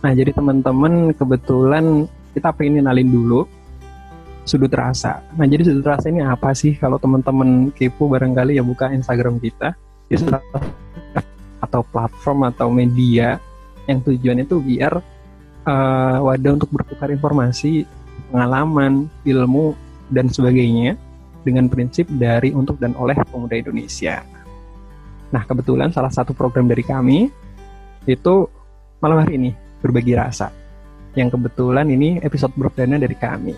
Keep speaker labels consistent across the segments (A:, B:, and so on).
A: Nah, jadi teman-teman kebetulan kita pengen kenalin dulu sudut rasa. Nah, jadi sudut rasa ini apa sih? Kalau teman-teman kepo barangkali ya buka Instagram kita atau platform atau media yang tujuannya itu biar uh, wadah untuk bertukar informasi, pengalaman, ilmu dan sebagainya dengan prinsip dari untuk dan oleh pemuda Indonesia. Nah, kebetulan salah satu program dari kami itu malam hari ini berbagi rasa. Yang kebetulan ini episode perdana dari kami.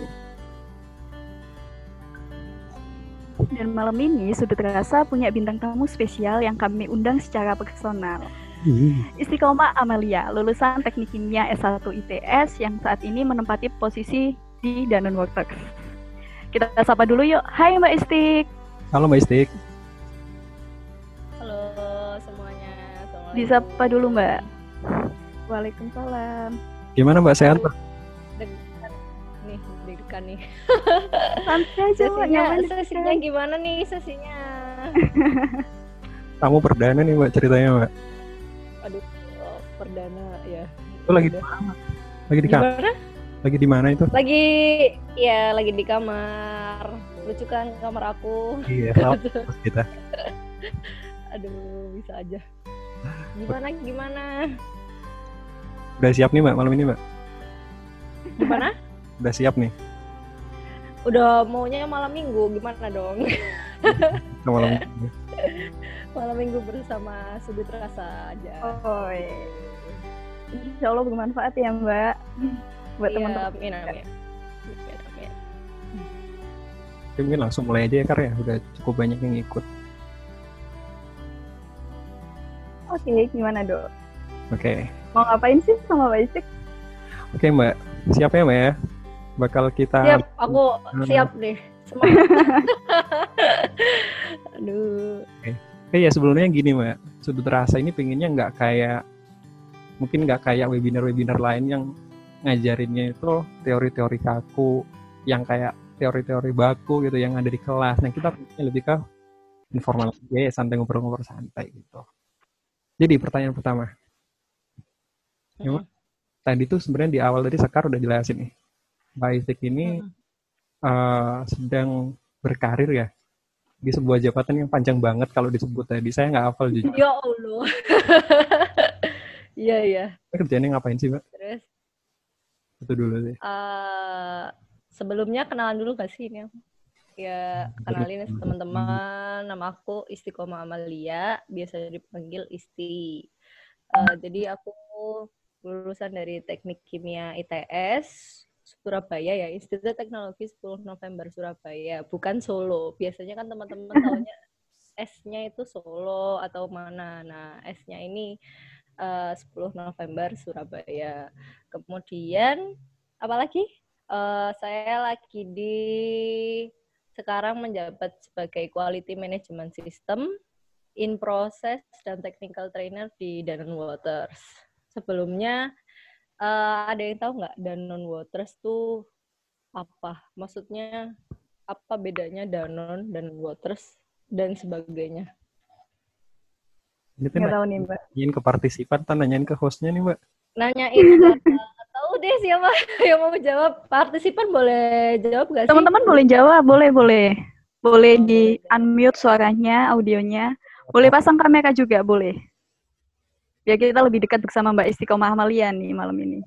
B: Dan malam ini Sudut Rasa punya bintang tamu spesial yang kami undang secara personal. Istiqomah Amalia, lulusan Teknik Kimia S1 ITS yang saat ini menempati posisi di Danone Workers. Kita sapa dulu yuk. Hai Mbak Istik.
A: Halo Mbak Istik.
C: Halo semuanya.
B: Disapa dulu Mbak. Waalaikumsalam.
A: Gimana Mbak sehat Mbak?
C: Nih, deg-degan nih.
B: Santai aja
C: sesinya, sesinya gimana nih sesinya?
A: Kamu perdana nih Mbak ceritanya Mbak.
C: Aduh, oh, perdana ya.
A: Itu lagi di mana? Lagi di kamar? Lagi di mana itu?
C: Lagi ya lagi di kamar. Lucu kan kamar aku.
A: Iya, kita.
C: Aduh, bisa aja. Gimana gimana?
A: Udah siap nih mbak malam ini mbak?
C: Gimana?
A: Udah siap nih?
C: Udah maunya malam minggu, gimana dong?
A: malam minggu.
C: malam minggu bersama sudut rasa aja.
B: Oh, iya. Insya Allah bermanfaat ya mbak buat
C: iya,
B: teman-teman.
C: Amin, amin. amin.
A: mungkin langsung mulai aja ya Kar ya, udah cukup banyak yang ikut.
B: Oke, okay, gimana dok?
A: Oke. Okay.
B: Mau ngapain sih sama Mbak Isik?
A: Oke Mbak, siap ya Mbak ya? Bakal kita...
C: Siap, aku siap deh. Aduh.
A: Oke. Okay. ya sebelumnya gini Mbak, sudut rasa ini pengennya nggak kayak mungkin nggak kayak webinar-webinar lain yang ngajarinnya itu teori-teori kaku yang kayak teori-teori baku gitu yang ada di kelas. Nah kita lebih ke informal ya santai ngobrol-ngobrol santai gitu. Jadi pertanyaan pertama, hmm. tadi tuh sebenarnya di awal tadi Sekar udah jelasin nih, Mbak Istik ini hmm. uh, sedang berkarir ya di sebuah jabatan yang panjang banget kalau disebut tadi. Saya nggak hafal
C: jujur. Ya Allah. Iya iya.
A: Kerjanya ngapain sih Mbak?
C: Terus?
A: Itu dulu sih.
C: Uh, sebelumnya kenalan dulu gak sih ini? Ya kenalin teman-teman. Nama aku Istiqomah Amalia, biasa dipanggil Isti. Uh, jadi aku lulusan dari Teknik Kimia ITS Surabaya ya, Institut Teknologi 10 November Surabaya, bukan Solo. Biasanya kan teman-teman tahunya S-nya itu Solo atau mana. Nah, S-nya ini uh, 10 November Surabaya. Kemudian apalagi? Uh, saya lagi di sekarang menjabat sebagai Quality Management System in Process dan Technical Trainer di Danone Waters. Sebelumnya uh, ada yang tahu nggak Danone Waters tuh apa? Maksudnya apa bedanya Danone dan Waters dan sebagainya?
A: Ini tuh tahu nih mbak. Nanyain ke partisipan, atau nanyain ke hostnya nih mbak.
C: Nanyain tahu deh siapa yang mau jawab. Partisipan boleh jawab gak sih?
B: Teman-teman boleh jawab, boleh boleh. Boleh di unmute suaranya, audionya. Boleh pasang kamera juga, boleh. Biar kita lebih dekat bersama Mbak Istiqomah Amalia nih malam ini.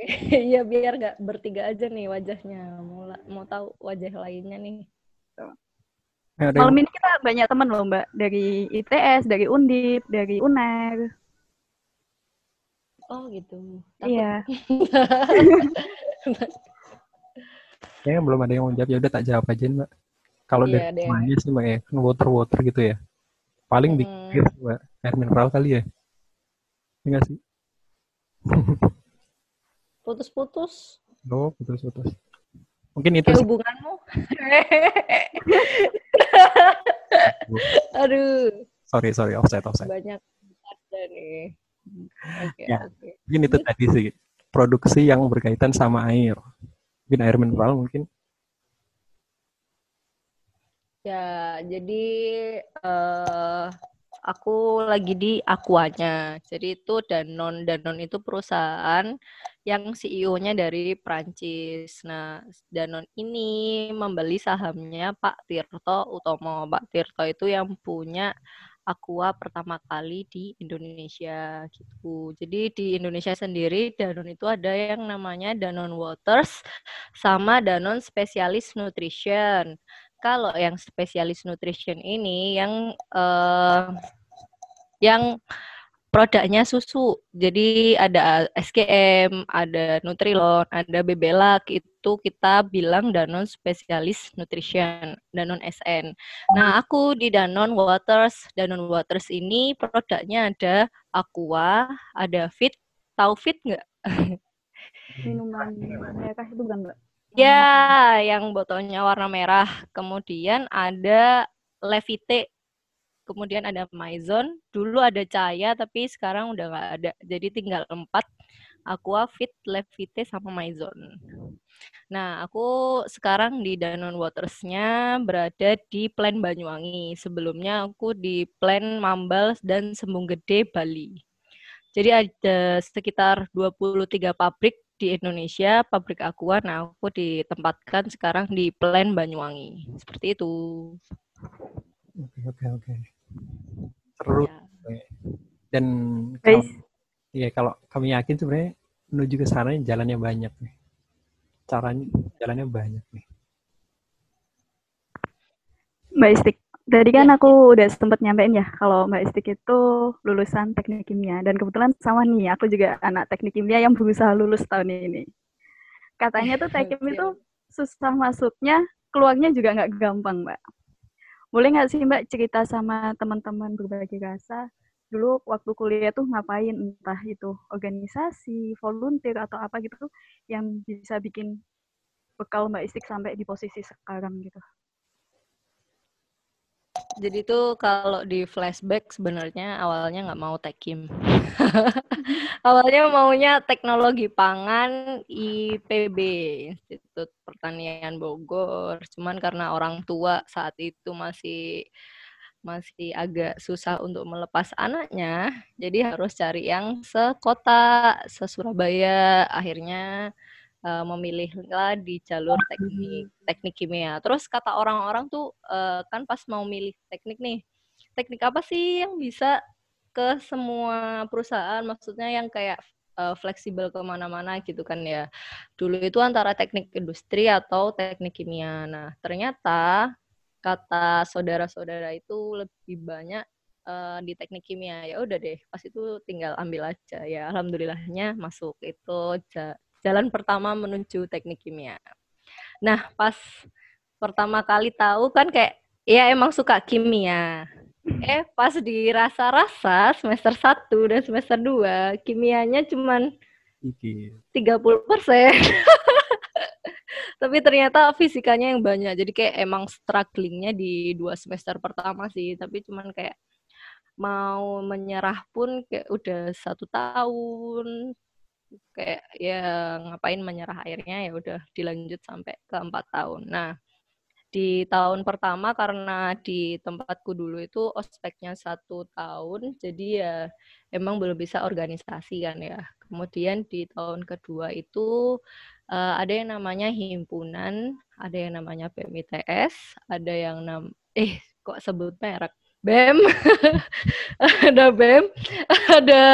C: Iya, biar gak bertiga aja nih wajahnya. Mau, mau tahu wajah lainnya nih.
B: Ya, Malam ini kita banyak teman loh Mbak dari ITS, dari Undip, dari UNER.
C: Oh gitu.
B: Iya.
A: Kayaknya belum ada yang mau jawab, ya udah tak jawab aja Mbak. Kalau iya, dari semuanya sih Mbak ya, kan water water gitu ya. Paling hmm. dikit Mbak, air mineral kali ya. Enggak sih?
C: Putus-putus.
A: Oh, putus-putus. Mungkin itu
C: Kayak hubunganmu. Aduh.
A: Sorry, sorry, offset, offset.
C: Banyak ada nih.
A: Okay, ya, okay. mungkin itu tadi sih produksi yang berkaitan sama air. Mungkin air mineral mungkin.
C: Ya, jadi uh, aku lagi di Aquanya. Jadi itu Danon. Danon itu perusahaan yang CEO-nya dari Prancis. Nah, Danon ini membeli sahamnya Pak Tirto Utomo. Pak Tirto itu yang punya Aqua pertama kali di Indonesia gitu. Jadi di Indonesia sendiri Danon itu ada yang namanya Danon Waters sama Danon Specialist Nutrition. Kalau yang Specialist Nutrition ini yang uh, yang produknya susu. Jadi ada SKM, ada Nutrilon, ada Bebelak itu kita bilang Danon Spesialis Nutrition, Danon SN. Nah, aku di Danon Waters, Danon Waters ini produknya ada Aqua, ada Fit. Tahu Fit nggak?
B: Minuman merah itu bukan mbak?
C: Ya, yang botolnya warna merah. Kemudian ada Levite kemudian ada Maison, dulu ada Cahaya tapi sekarang udah nggak ada. Jadi tinggal empat, Aqua, Fit, Levite, sama Maison. Nah, aku sekarang di Danon Waters-nya berada di Plan Banyuwangi. Sebelumnya aku di Plan Mambal dan Sembung Gede, Bali. Jadi ada sekitar 23 pabrik di Indonesia, pabrik Aqua. Nah, aku ditempatkan sekarang di Plan Banyuwangi. Seperti itu.
A: Oke, oke, oke seru ya. dan kalau, ya kalau kami yakin sebenarnya menuju ke sana jalannya banyak nih caranya jalannya banyak nih
B: Mbak Istik tadi kan ya. aku udah sempat nyampein ya kalau Mbak Istik itu lulusan teknik kimia. Dan kebetulan sama nih aku juga anak teknik kimia yang berusaha lulus tahun ini. Katanya tuh teknik itu susah masuknya keluarnya juga nggak gampang Mbak. Boleh nggak sih Mbak cerita sama teman-teman berbagi rasa? Dulu waktu kuliah tuh ngapain? Entah itu organisasi, volunteer atau apa gitu yang bisa bikin bekal Mbak Istik sampai di posisi sekarang gitu.
C: Jadi tuh kalau di flashback sebenarnya awalnya nggak mau tekim. awalnya maunya teknologi pangan IPB, Institut Pertanian Bogor. Cuman karena orang tua saat itu masih masih agak susah untuk melepas anaknya, jadi harus cari yang sekota, se Surabaya. Akhirnya uh, memilihlah di jalur teknik teknik kimia. Terus kata orang-orang tuh uh, kan pas mau milih teknik nih, teknik apa sih yang bisa ke semua perusahaan? Maksudnya yang kayak uh, fleksibel ke mana-mana gitu kan ya. Dulu itu antara teknik industri atau teknik kimia. Nah ternyata kata saudara-saudara itu lebih banyak uh, di teknik kimia ya udah deh pas itu tinggal ambil aja ya alhamdulillahnya masuk itu jalan pertama menuju teknik kimia. Nah, pas pertama kali tahu kan kayak ya emang suka kimia. Eh, pas dirasa-rasa semester 1 dan semester 2, kimianya cuman 30 persen. Tapi ternyata fisikanya yang banyak. Jadi kayak emang strugglingnya di dua semester pertama sih. Tapi cuman kayak mau menyerah pun kayak udah satu tahun kayak ya ngapain menyerah akhirnya ya udah dilanjut sampai ke empat tahun. Nah di tahun pertama karena di tempatku dulu itu ospeknya satu tahun jadi ya emang belum bisa organisasi kan ya kemudian di tahun kedua itu uh, ada yang namanya himpunan ada yang namanya PMITS ada yang nam eh kok sebut merek BEM, ada BEM, ada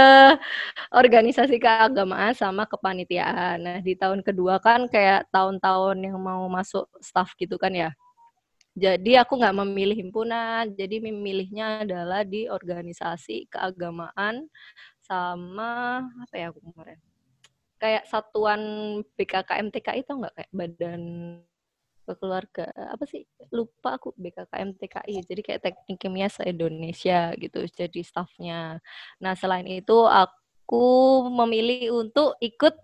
C: organisasi keagamaan sama kepanitiaan. Nah, di tahun kedua kan kayak tahun-tahun yang mau masuk staff gitu kan ya. Jadi aku nggak memilih himpunan, jadi memilihnya adalah di organisasi keagamaan sama apa ya aku kemarin? Kayak satuan BKKMTK itu nggak kayak badan keluarga. Apa sih? Lupa aku BKKM TKI jadi kayak teknik kimia se Indonesia gitu jadi staffnya. Nah selain itu aku memilih untuk ikut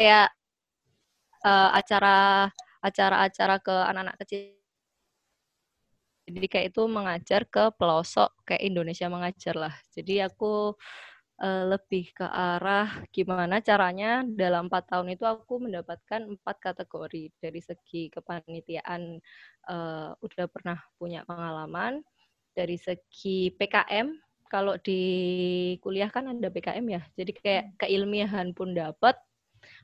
C: kayak uh, acara acara-acara ke anak-anak kecil. Jadi kayak itu mengajar ke pelosok kayak Indonesia mengajar lah. Jadi aku uh, lebih ke arah gimana caranya dalam empat tahun itu aku mendapatkan empat kategori. Dari segi kepanitiaan uh, udah pernah punya pengalaman. Dari segi PKM kalau di kuliah kan ada PKM ya. Jadi kayak keilmiahan pun dapat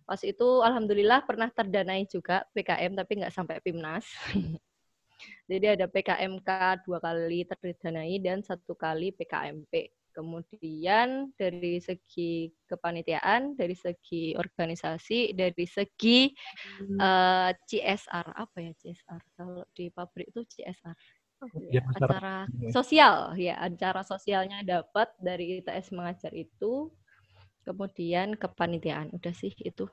C: pas itu alhamdulillah pernah terdanai juga PKM tapi nggak sampai PIMNAS jadi ada PKMK dua kali terdanai dan satu kali PKMP kemudian dari segi kepanitiaan, dari segi organisasi, dari segi hmm. uh, eh, CSR apa ya CSR? Kalau di pabrik itu CSR. ya, acara sosial. Ya acara sosialnya dapat dari ITS mengajar itu. Kemudian kepanitiaan udah sih itu.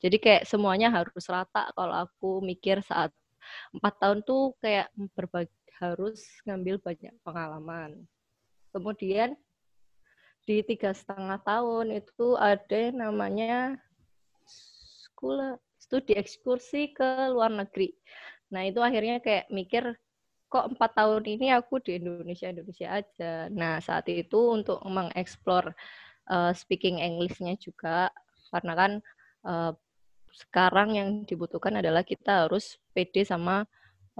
C: Jadi kayak semuanya harus rata. Kalau aku mikir saat empat tahun tuh kayak berbagi harus ngambil banyak pengalaman. Kemudian di tiga setengah tahun itu ada namanya sekolah studi ekskursi ke luar negeri. Nah itu akhirnya kayak mikir kok empat tahun ini aku di Indonesia Indonesia aja. Nah saat itu untuk mengeksplor uh, speaking Englishnya juga karena kan uh, sekarang yang dibutuhkan adalah kita harus pede sama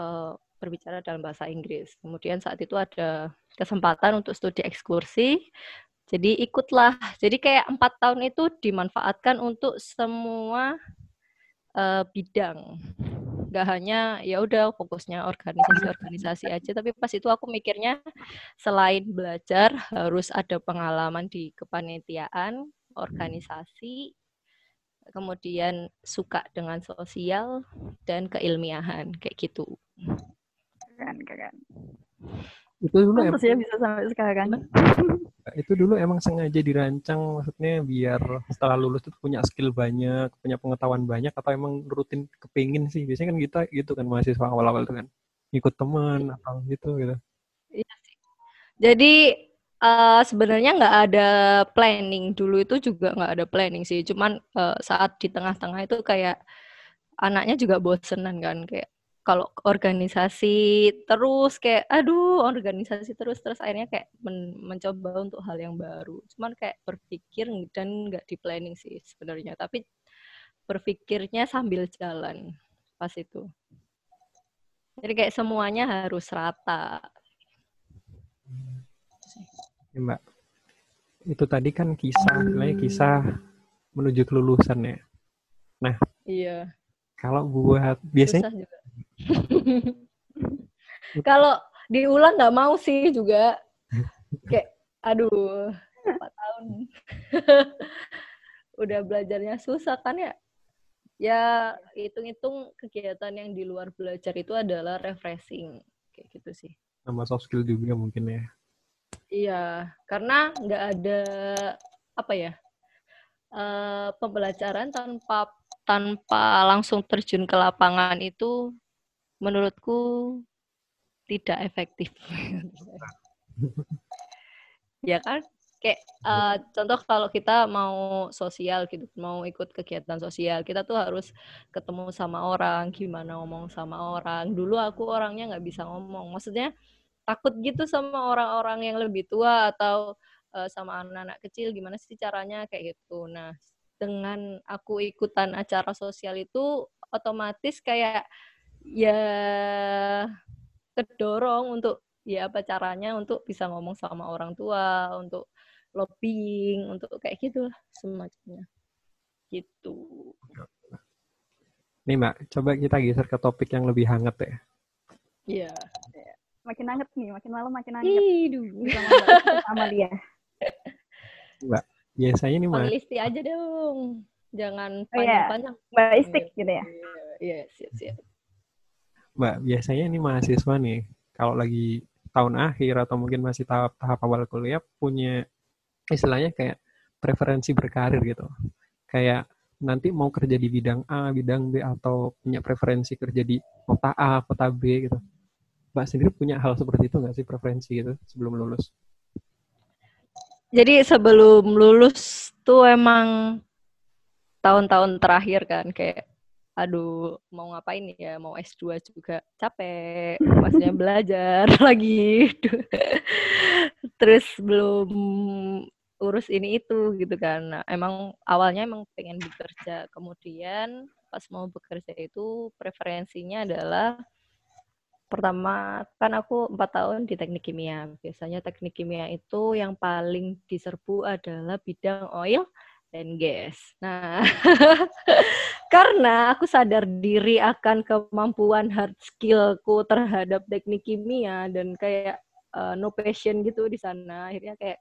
C: uh, berbicara dalam bahasa Inggris. Kemudian saat itu ada kesempatan untuk studi ekskursi jadi ikutlah. Jadi kayak empat tahun itu dimanfaatkan untuk semua uh, bidang. Gak hanya ya udah fokusnya organisasi-organisasi aja, tapi pas itu aku mikirnya selain belajar harus ada pengalaman di kepanitiaan, organisasi, kemudian suka dengan sosial dan keilmiahan kayak gitu.
B: Keren, keren.
A: Itu dulu
B: ya bisa sampai sekarang
A: itu dulu emang sengaja dirancang maksudnya biar setelah lulus itu punya skill banyak, punya pengetahuan banyak atau emang rutin kepingin sih? Biasanya kan kita gitu kan mahasiswa awal-awal itu kan ikut teman atau gitu gitu.
C: Iya sih. Jadi uh, sebenarnya nggak ada planning dulu itu juga nggak ada planning sih. Cuman uh, saat di tengah-tengah itu kayak anaknya juga bosenan kan kayak kalau organisasi terus kayak aduh organisasi terus terus akhirnya kayak men mencoba untuk hal yang baru. Cuman kayak berpikir dan nggak di planning sih sebenarnya tapi berpikirnya sambil jalan pas itu. Jadi kayak semuanya harus rata.
A: Ya, mbak. Itu tadi kan kisah hmm. kisah menuju kelulusan ya. Nah
C: iya.
A: kalau buat biasanya
C: Kalau diulang nggak mau sih juga. Kayak, aduh, empat tahun. Udah belajarnya susah kan ya. Ya, hitung-hitung kegiatan yang di luar belajar itu adalah refreshing. Kayak gitu sih.
A: Sama soft skill juga mungkin ya.
C: Iya, karena nggak ada, apa ya, uh, pembelajaran tanpa tanpa langsung terjun ke lapangan itu menurutku tidak efektif. ya kan? Kayak uh, contoh kalau kita mau sosial gitu, mau ikut kegiatan sosial, kita tuh harus ketemu sama orang, gimana ngomong sama orang. Dulu aku orangnya nggak bisa ngomong, maksudnya takut gitu sama orang-orang yang lebih tua atau uh, sama anak-anak kecil, gimana sih caranya kayak gitu. Nah, dengan aku ikutan acara sosial itu otomatis kayak ya kedorong untuk ya apa caranya untuk bisa ngomong sama orang tua, untuk lobbying, untuk kayak gitu semacamnya. Gitu.
A: Nih Mbak, coba kita geser ke topik yang lebih hangat ya.
C: Iya.
B: Makin hangat nih, makin malam makin hangat.
C: Iduh.
B: Sama dia.
A: Mbak, biasanya nih Mbak.
C: Listi aja dong. Jangan panjang-panjang.
B: Oh, iya. Mbak Istik gitu ya.
C: Iya, siap-siap.
A: Mbak, biasanya ini mahasiswa nih, kalau lagi tahun akhir atau mungkin masih tahap tahap awal kuliah punya istilahnya kayak preferensi berkarir gitu. Kayak nanti mau kerja di bidang A, bidang B atau punya preferensi kerja di kota A, kota B gitu. Mbak sendiri punya hal seperti itu nggak sih preferensi gitu sebelum lulus?
C: Jadi sebelum lulus tuh emang tahun-tahun terakhir kan kayak aduh mau ngapain ya? Mau S2 juga capek maksudnya belajar lagi. Terus belum urus ini itu gitu kan. Nah, emang awalnya emang pengen bekerja. Kemudian pas mau bekerja itu preferensinya adalah pertama kan aku empat tahun di teknik kimia. Biasanya teknik kimia itu yang paling diserbu adalah bidang oil dan gas. Nah, karena aku sadar diri akan kemampuan hard skillku terhadap teknik kimia dan kayak uh, no passion gitu di sana, akhirnya kayak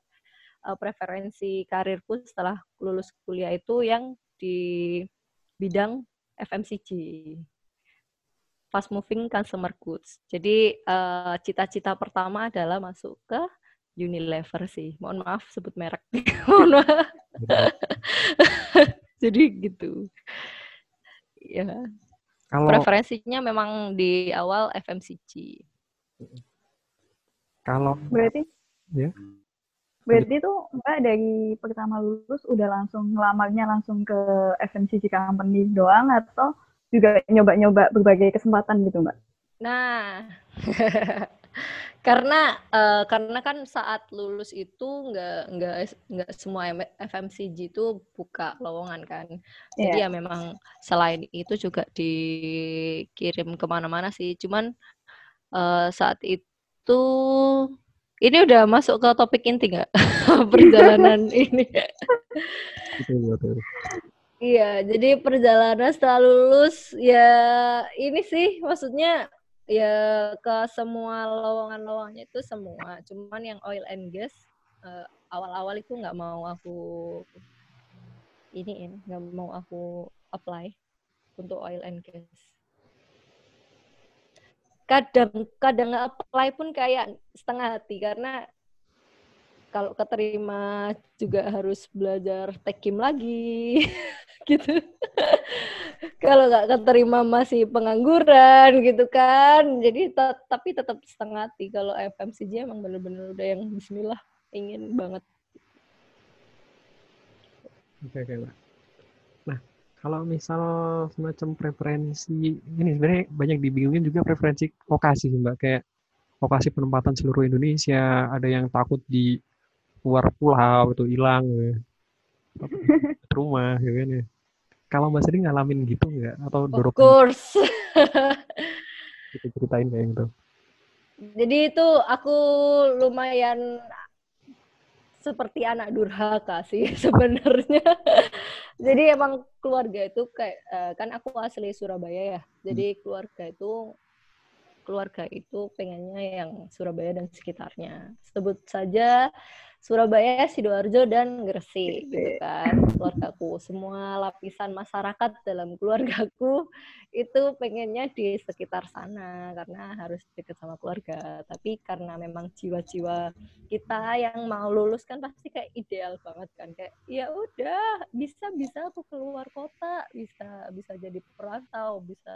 C: uh, preferensi karirku setelah lulus kuliah itu yang di bidang FMCG fast moving consumer goods. Jadi uh, cita-cita pertama adalah masuk ke Unilever sih. Mohon maaf sebut merek. Maaf. Jadi gitu. Ya. Kalau preferensinya memang di awal FMCG.
A: Kalau
B: berarti ya. Berarti tuh Mbak dari pertama lulus udah langsung ngelamarnya langsung ke FMCG company doang atau juga nyoba-nyoba berbagai kesempatan gitu mbak?
C: Nah, karena uh, karena kan saat lulus itu nggak nggak nggak semua FMCG itu buka lowongan kan. Yeah. Jadi iya. ya memang selain itu juga dikirim ke mana-mana sih. Cuman uh, saat itu ini udah masuk ke topik inti nggak perjalanan ini? Iya, jadi perjalanan setelah lulus ya ini sih maksudnya ya ke semua lowongan-lowongannya itu semua. Cuman yang oil and gas uh, awal-awal itu nggak mau aku ini nggak mau aku apply untuk oil and gas. Kadang kadang apply pun kayak setengah hati karena kalau keterima juga harus belajar tekim lagi gitu kalau nggak keterima masih pengangguran gitu kan. Jadi tapi tetap setengah hati. Kalau FMCG emang bener-bener udah yang Bismillah ingin banget.
A: Oke oke mbak. Nah kalau misal semacam preferensi ini sebenarnya banyak dibingungin juga preferensi lokasi mbak. Kayak lokasi penempatan seluruh Indonesia ada yang takut di keluar pulau itu hilang ya. rumah ya kan ya. Kalau Mbak Sri ngalamin gitu nggak atau?
C: Of course.
A: Kita ceritain kayak gitu.
C: Jadi itu aku lumayan seperti anak durhaka sih sebenarnya. Jadi emang keluarga itu kayak eh, kan aku asli Surabaya ya. Jadi hmm. keluarga itu keluarga itu pengennya yang Surabaya dan sekitarnya. Sebut saja Surabaya, Sidoarjo, dan Gresik gitu kan. Keluargaku semua lapisan masyarakat dalam keluargaku itu pengennya di sekitar sana karena harus dekat sama keluarga. Tapi karena memang jiwa-jiwa kita yang mau lulus kan pasti kayak ideal banget kan. Kayak ya udah bisa bisa aku keluar kota bisa bisa jadi perantau bisa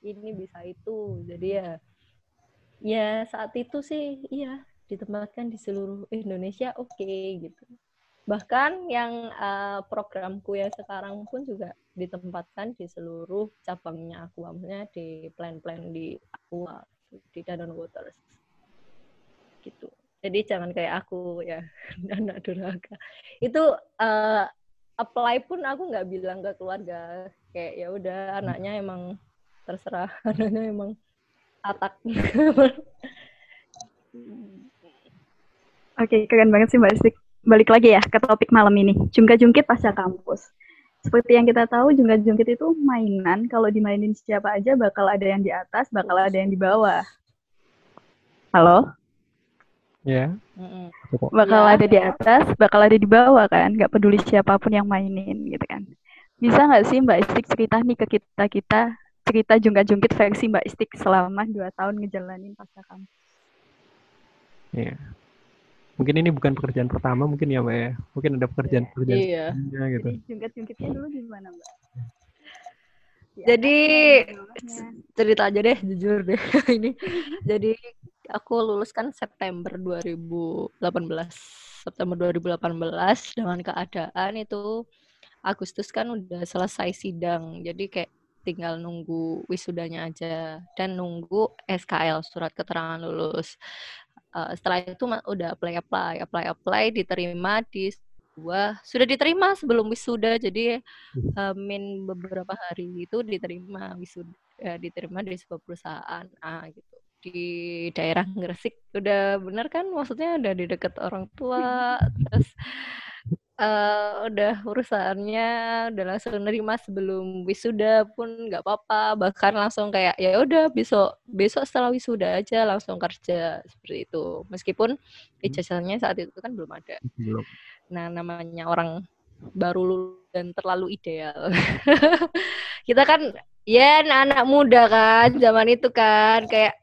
C: ini bisa itu. Jadi ya ya saat itu sih iya ditempatkan di seluruh Indonesia oke okay, gitu. Bahkan yang uh, programku yang sekarang pun juga ditempatkan di seluruh cabangnya aku maksudnya di plan-plan di Aqua di Danone Waters. Gitu. Jadi jangan kayak aku ya anak durhaka. Itu uh, apply pun aku nggak bilang ke keluarga. Kayak ya udah anaknya emang terserah anaknya emang tatak
B: Oke, keren banget sih Mbak Istik. Balik lagi ya ke topik malam ini, jungkat-jungkit pasca kampus. Seperti yang kita tahu, jungkat-jungkit itu mainan. Kalau dimainin siapa aja, bakal ada yang di atas, bakal ada yang di bawah. Halo?
A: Ya.
B: Yeah. Bakal yeah. ada di atas, bakal ada di bawah kan. Gak peduli siapa pun yang mainin gitu kan. Bisa nggak sih Mbak Istik cerita nih ke kita-kita, cerita jungkat-jungkit versi Mbak Istik selama dua tahun ngejalanin pasca kampus?
A: Iya. Yeah mungkin ini bukan pekerjaan pertama mungkin ya mbak ya. Mungkin ada pekerjaan pekerjaan
C: iya.
B: gitu. Jungkat jungkitnya dulu gimana mbak?
C: Ya, jadi cerita aja deh jujur deh ini. Jadi aku lulus kan September 2018 September 2018 dengan keadaan itu Agustus kan udah selesai sidang. Jadi kayak tinggal nunggu wisudanya aja dan nunggu SKL surat keterangan lulus uh, setelah itu udah apply apply apply apply diterima di sebuah sudah diterima sebelum wisuda. Jadi uh, min beberapa hari itu diterima wisuda ya diterima di sebuah perusahaan A gitu. Di daerah Gresik. Udah bener kan? Maksudnya udah di dekat orang tua terus uh, udah urusannya udah langsung nerima sebelum wisuda pun nggak apa-apa bahkan langsung kayak ya udah besok besok setelah wisuda aja langsung kerja seperti itu meskipun hmm. ijazahnya saat itu kan belum ada belum. nah namanya orang baru dan terlalu ideal kita kan ya anak muda kan zaman itu kan kayak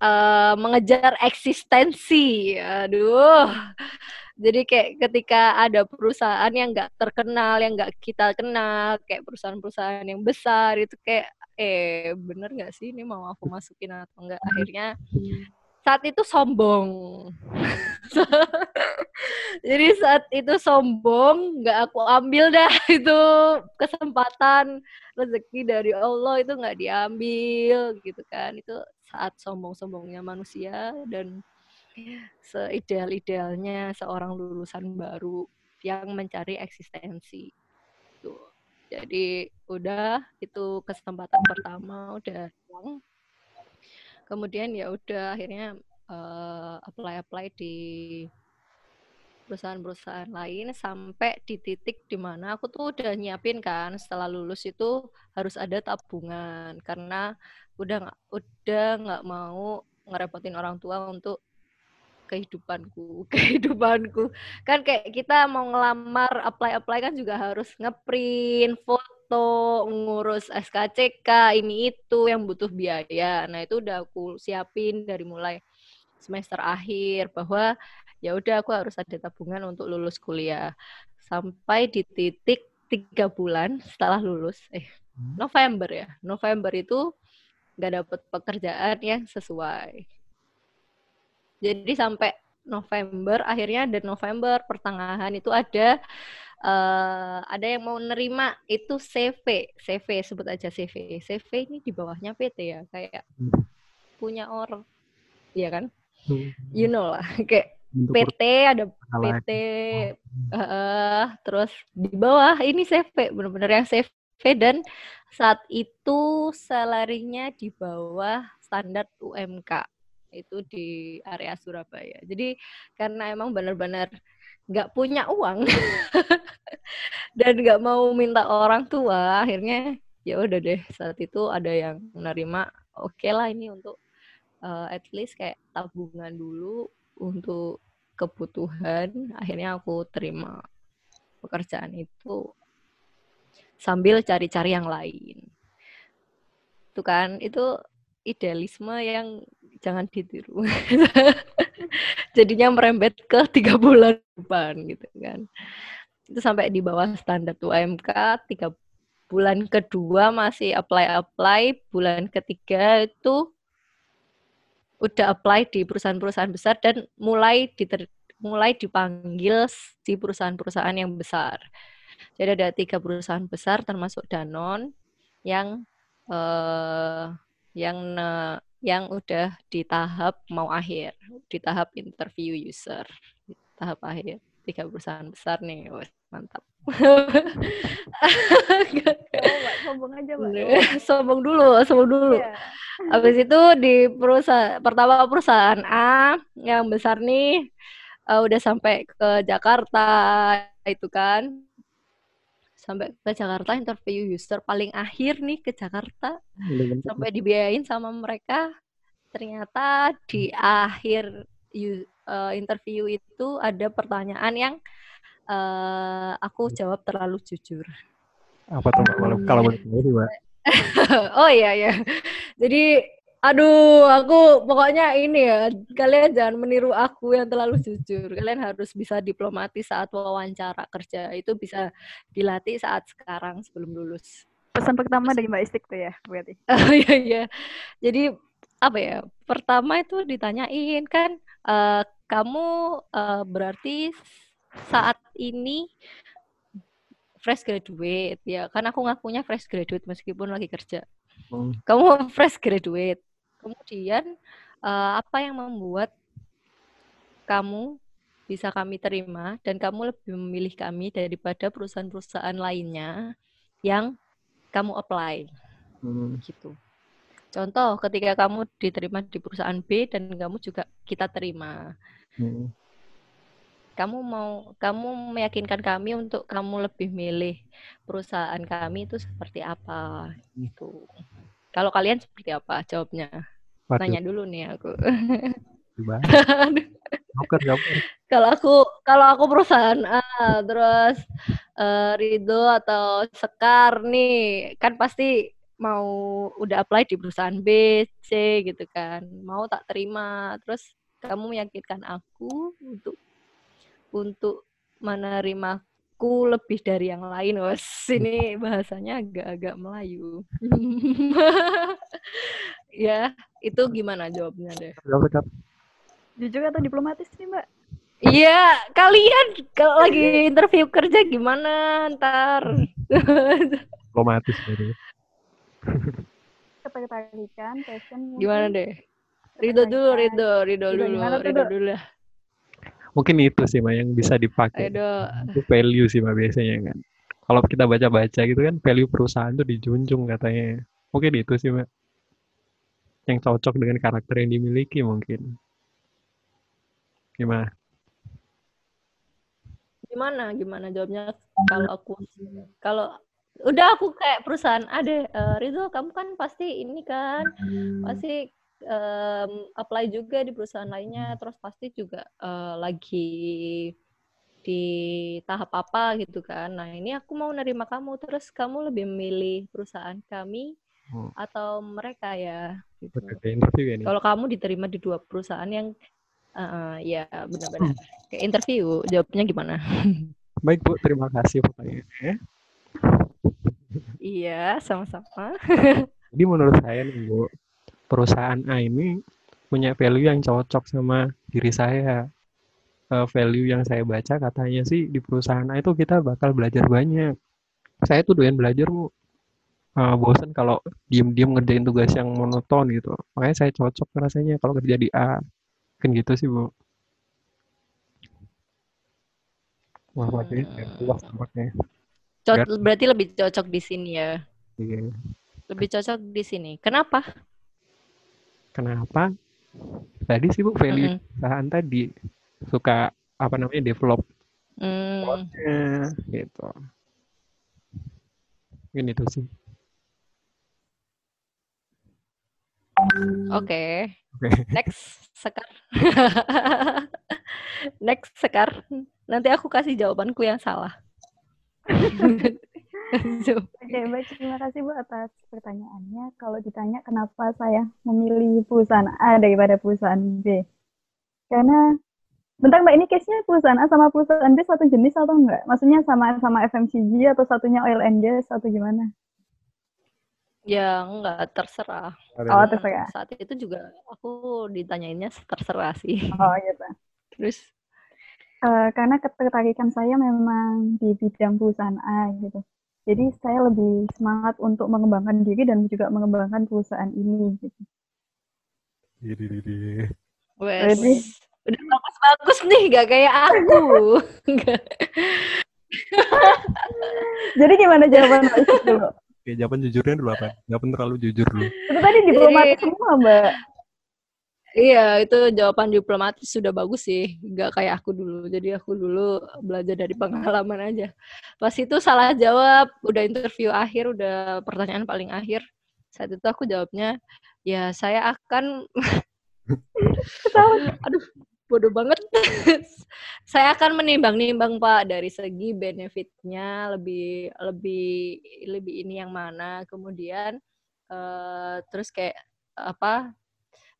C: uh, mengejar eksistensi. Aduh. Jadi kayak ketika ada perusahaan yang nggak terkenal, yang nggak kita kenal, kayak perusahaan-perusahaan yang besar itu kayak, eh bener nggak sih ini mau aku masukin atau enggak? Akhirnya saat itu sombong. Jadi saat itu sombong, nggak aku ambil dah itu kesempatan rezeki dari Allah itu nggak diambil gitu kan. Itu saat sombong-sombongnya manusia dan seideal-idealnya seorang lulusan baru yang mencari eksistensi. Tuh. Jadi udah itu kesempatan pertama udah hilang. Kemudian ya udah akhirnya uh, apply-apply di perusahaan-perusahaan lain sampai di titik di mana aku tuh udah nyiapin kan setelah lulus itu harus ada tabungan karena udah udah nggak mau ngerepotin orang tua untuk kehidupanku kehidupanku kan kayak kita mau ngelamar apply apply kan juga harus ngeprint foto ngurus SKCK ini itu yang butuh biaya nah itu udah aku siapin dari mulai semester akhir bahwa ya udah aku harus ada tabungan untuk lulus kuliah sampai di titik tiga bulan setelah lulus eh hmm. November ya November itu nggak dapet pekerjaan yang sesuai. Jadi sampai November akhirnya dan November pertengahan itu ada uh, ada yang mau nerima itu CV, CV sebut aja CV. CV ini di bawahnya PT ya, kayak hmm. punya orang, iya kan? Hmm. You know lah, kayak PT ada PT, uh, terus di bawah ini CV, benar-benar yang CV dan saat itu salarinya di bawah standar UMK itu di area Surabaya. Jadi karena emang benar-benar nggak punya uang dan nggak mau minta orang tua, akhirnya ya udah deh saat itu ada yang menerima oke okay lah ini untuk uh, at least kayak tabungan dulu untuk kebutuhan. Akhirnya aku terima pekerjaan itu sambil cari-cari yang lain. Itu kan, itu idealisme yang jangan ditiru. Jadinya merembet ke tiga bulan depan gitu kan. Itu sampai di bawah standar UMK, tiga bulan kedua masih apply-apply, bulan ketiga itu udah apply di perusahaan-perusahaan besar dan mulai diter mulai dipanggil di perusahaan-perusahaan yang besar. Jadi ada tiga perusahaan besar termasuk Danon yang uh, yang uh, yang udah di tahap mau akhir, di tahap interview user, di tahap akhir. Tiga perusahaan besar nih, Wah, mantap.
B: sombong aja, Mbak.
C: sombong dulu, sombong dulu. Yeah. Habis itu di perusahaan pertama perusahaan A yang besar nih uh, udah sampai ke Jakarta itu kan sampai ke Jakarta interview user paling akhir nih ke Jakarta sampai dibiayain sama mereka. Ternyata di akhir uh, interview itu ada pertanyaan yang uh, aku jawab terlalu jujur.
A: Apa tuh? Kalau kalau boleh tahu
C: oh iya ya jadi Aduh, aku pokoknya ini ya, kalian jangan meniru aku yang terlalu jujur. Kalian harus bisa diplomatis saat wawancara kerja. Itu bisa dilatih saat sekarang sebelum lulus.
B: Pesan pertama dari Mbak Istik tuh ya, berarti.
C: Oh iya iya. Jadi apa ya? Pertama itu ditanyain kan, uh, kamu uh, berarti saat ini fresh graduate ya kan aku ngakunya fresh graduate meskipun lagi kerja. Hmm. Kamu fresh graduate kemudian uh, apa yang membuat kamu bisa kami terima dan kamu lebih memilih kami daripada perusahaan-perusahaan lainnya yang kamu apply hmm. gitu Contoh ketika kamu diterima di perusahaan B dan kamu juga kita terima. Hmm. Kamu mau kamu meyakinkan kami untuk kamu lebih milih perusahaan kami itu seperti apa gitu. Kalau kalian seperti apa jawabnya? Waduh. Nanya dulu nih aku. kalau aku kalau aku perusahaan A terus uh, Rido atau Sekar nih kan pasti mau udah apply di perusahaan B, C gitu kan. Mau tak terima. Terus kamu meyakinkan aku untuk untuk menerimaku lebih dari yang lain. Wes, ini bahasanya agak-agak Melayu. ya, itu gimana jawabnya deh?
B: Jujur atau diplomatis nih, Mbak?
C: Iya, kalian kalau lagi interview kerja gimana ntar?
A: Diplomatis berarti
B: ketertarikan passion
C: gimana deh Ridho dulu Ridho Ridho dulu Ridho dulu lah
A: mungkin itu sih mbak yang bisa dipakai. Itu value sih mbak biasanya kan. Kalau kita baca-baca gitu kan value perusahaan tuh dijunjung katanya. Mungkin itu sih mbak. Yang cocok dengan karakter yang dimiliki mungkin. Gimana?
C: Gimana? Gimana jawabnya? Kalau aku kalau udah aku kayak perusahaan ada uh, Rizal kamu kan pasti ini kan hmm. pasti um, apply juga di perusahaan lainnya terus pasti juga uh, lagi di tahap apa gitu kan nah ini aku mau nerima kamu terus kamu lebih memilih perusahaan kami hmm. atau mereka ya gitu. kalau kamu diterima di dua perusahaan yang uh, ya benar-benar hmm. kayak interview jawabnya gimana
A: baik bu terima kasih pertanyaannya
C: Iya, sama-sama.
A: Jadi menurut saya nih Bu, perusahaan A ini punya value yang cocok sama diri saya. Uh, value yang saya baca katanya sih di perusahaan A itu kita bakal belajar banyak. Saya tuh doyan belajar Bu. Uh, bosan kalau diem-diem ngerjain tugas yang monoton gitu. Makanya saya cocok rasanya kalau kerja di A. Kan gitu sih Bu.
C: Wah, hmm. luas tampaknya. Co berarti lebih cocok di sini ya. Iya. Lebih cocok di sini. Kenapa?
A: Kenapa? Tadi sih Bu value mm -hmm. perusahaan tadi suka apa namanya develop mm. gitu. Mungkin itu sih.
C: Oke. Okay. Okay. Next Sekar. Next Sekar. Nanti aku kasih jawabanku yang salah.
B: Oke, baik. Terima kasih Bu atas pertanyaannya. Kalau ditanya kenapa saya memilih perusahaan A daripada perusahaan B. Karena, bentar Mbak, ini case-nya perusahaan A sama perusahaan B satu jenis atau enggak? Maksudnya sama-sama FMCG atau satunya oil and gas atau gimana?
C: Ya, enggak, terserah.
B: Oh, terserah.
C: Saat itu juga aku ditanyainnya terserah sih.
B: Oh, gitu.
C: Terus
B: Uh, karena ketertarikan saya memang di bidang perusahaan A gitu. Jadi saya lebih semangat untuk mengembangkan diri dan juga mengembangkan perusahaan ini gitu.
C: Wes. Udah bagus-bagus nih, gak kayak aku.
B: Jadi gimana jawaban dulu?
A: Oke, jawaban jujurnya dulu apa? Jawaban terlalu jujur dulu.
B: Itu tadi diplomatis semua, Mbak.
C: Iya, itu jawaban diplomatis sudah bagus sih. Gak kayak aku dulu. Jadi aku dulu belajar dari pengalaman aja. Pas itu salah jawab, udah interview akhir, udah pertanyaan paling akhir. Saat itu aku jawabnya, ya saya akan... Aduh, bodoh banget. saya akan menimbang-nimbang Pak dari segi benefitnya lebih lebih lebih ini yang mana. Kemudian uh, terus kayak apa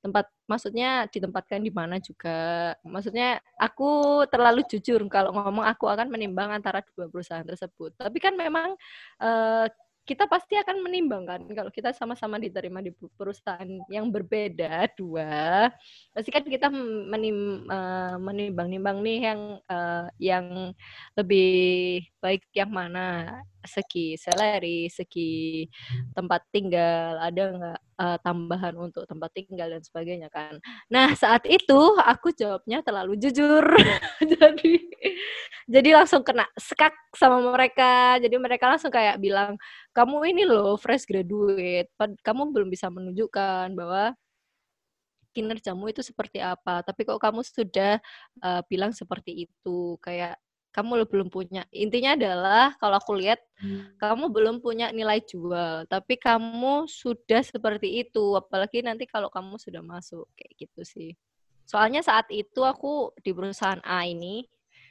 C: tempat maksudnya ditempatkan di mana juga. Maksudnya aku terlalu jujur kalau ngomong aku akan menimbang antara dua perusahaan tersebut. Tapi kan memang uh, kita pasti akan menimbang kan. Kalau kita sama-sama diterima di perusahaan yang berbeda dua pasti kan kita menim, uh, menimbang-nimbang nih yang uh, yang lebih baik yang mana segi salary, segi tempat tinggal, ada nggak uh, tambahan untuk tempat tinggal dan sebagainya kan. Nah saat itu aku jawabnya terlalu jujur, jadi jadi langsung kena skak sama mereka. Jadi mereka langsung kayak bilang kamu ini loh fresh graduate, kamu belum bisa menunjukkan bahwa kinerjamu itu seperti apa. Tapi kok kamu sudah uh, bilang seperti itu, kayak kamu belum punya. Intinya adalah kalau aku lihat hmm. kamu belum punya nilai jual, tapi kamu sudah seperti itu. Apalagi nanti kalau kamu sudah masuk kayak gitu sih. Soalnya saat itu aku di perusahaan A ini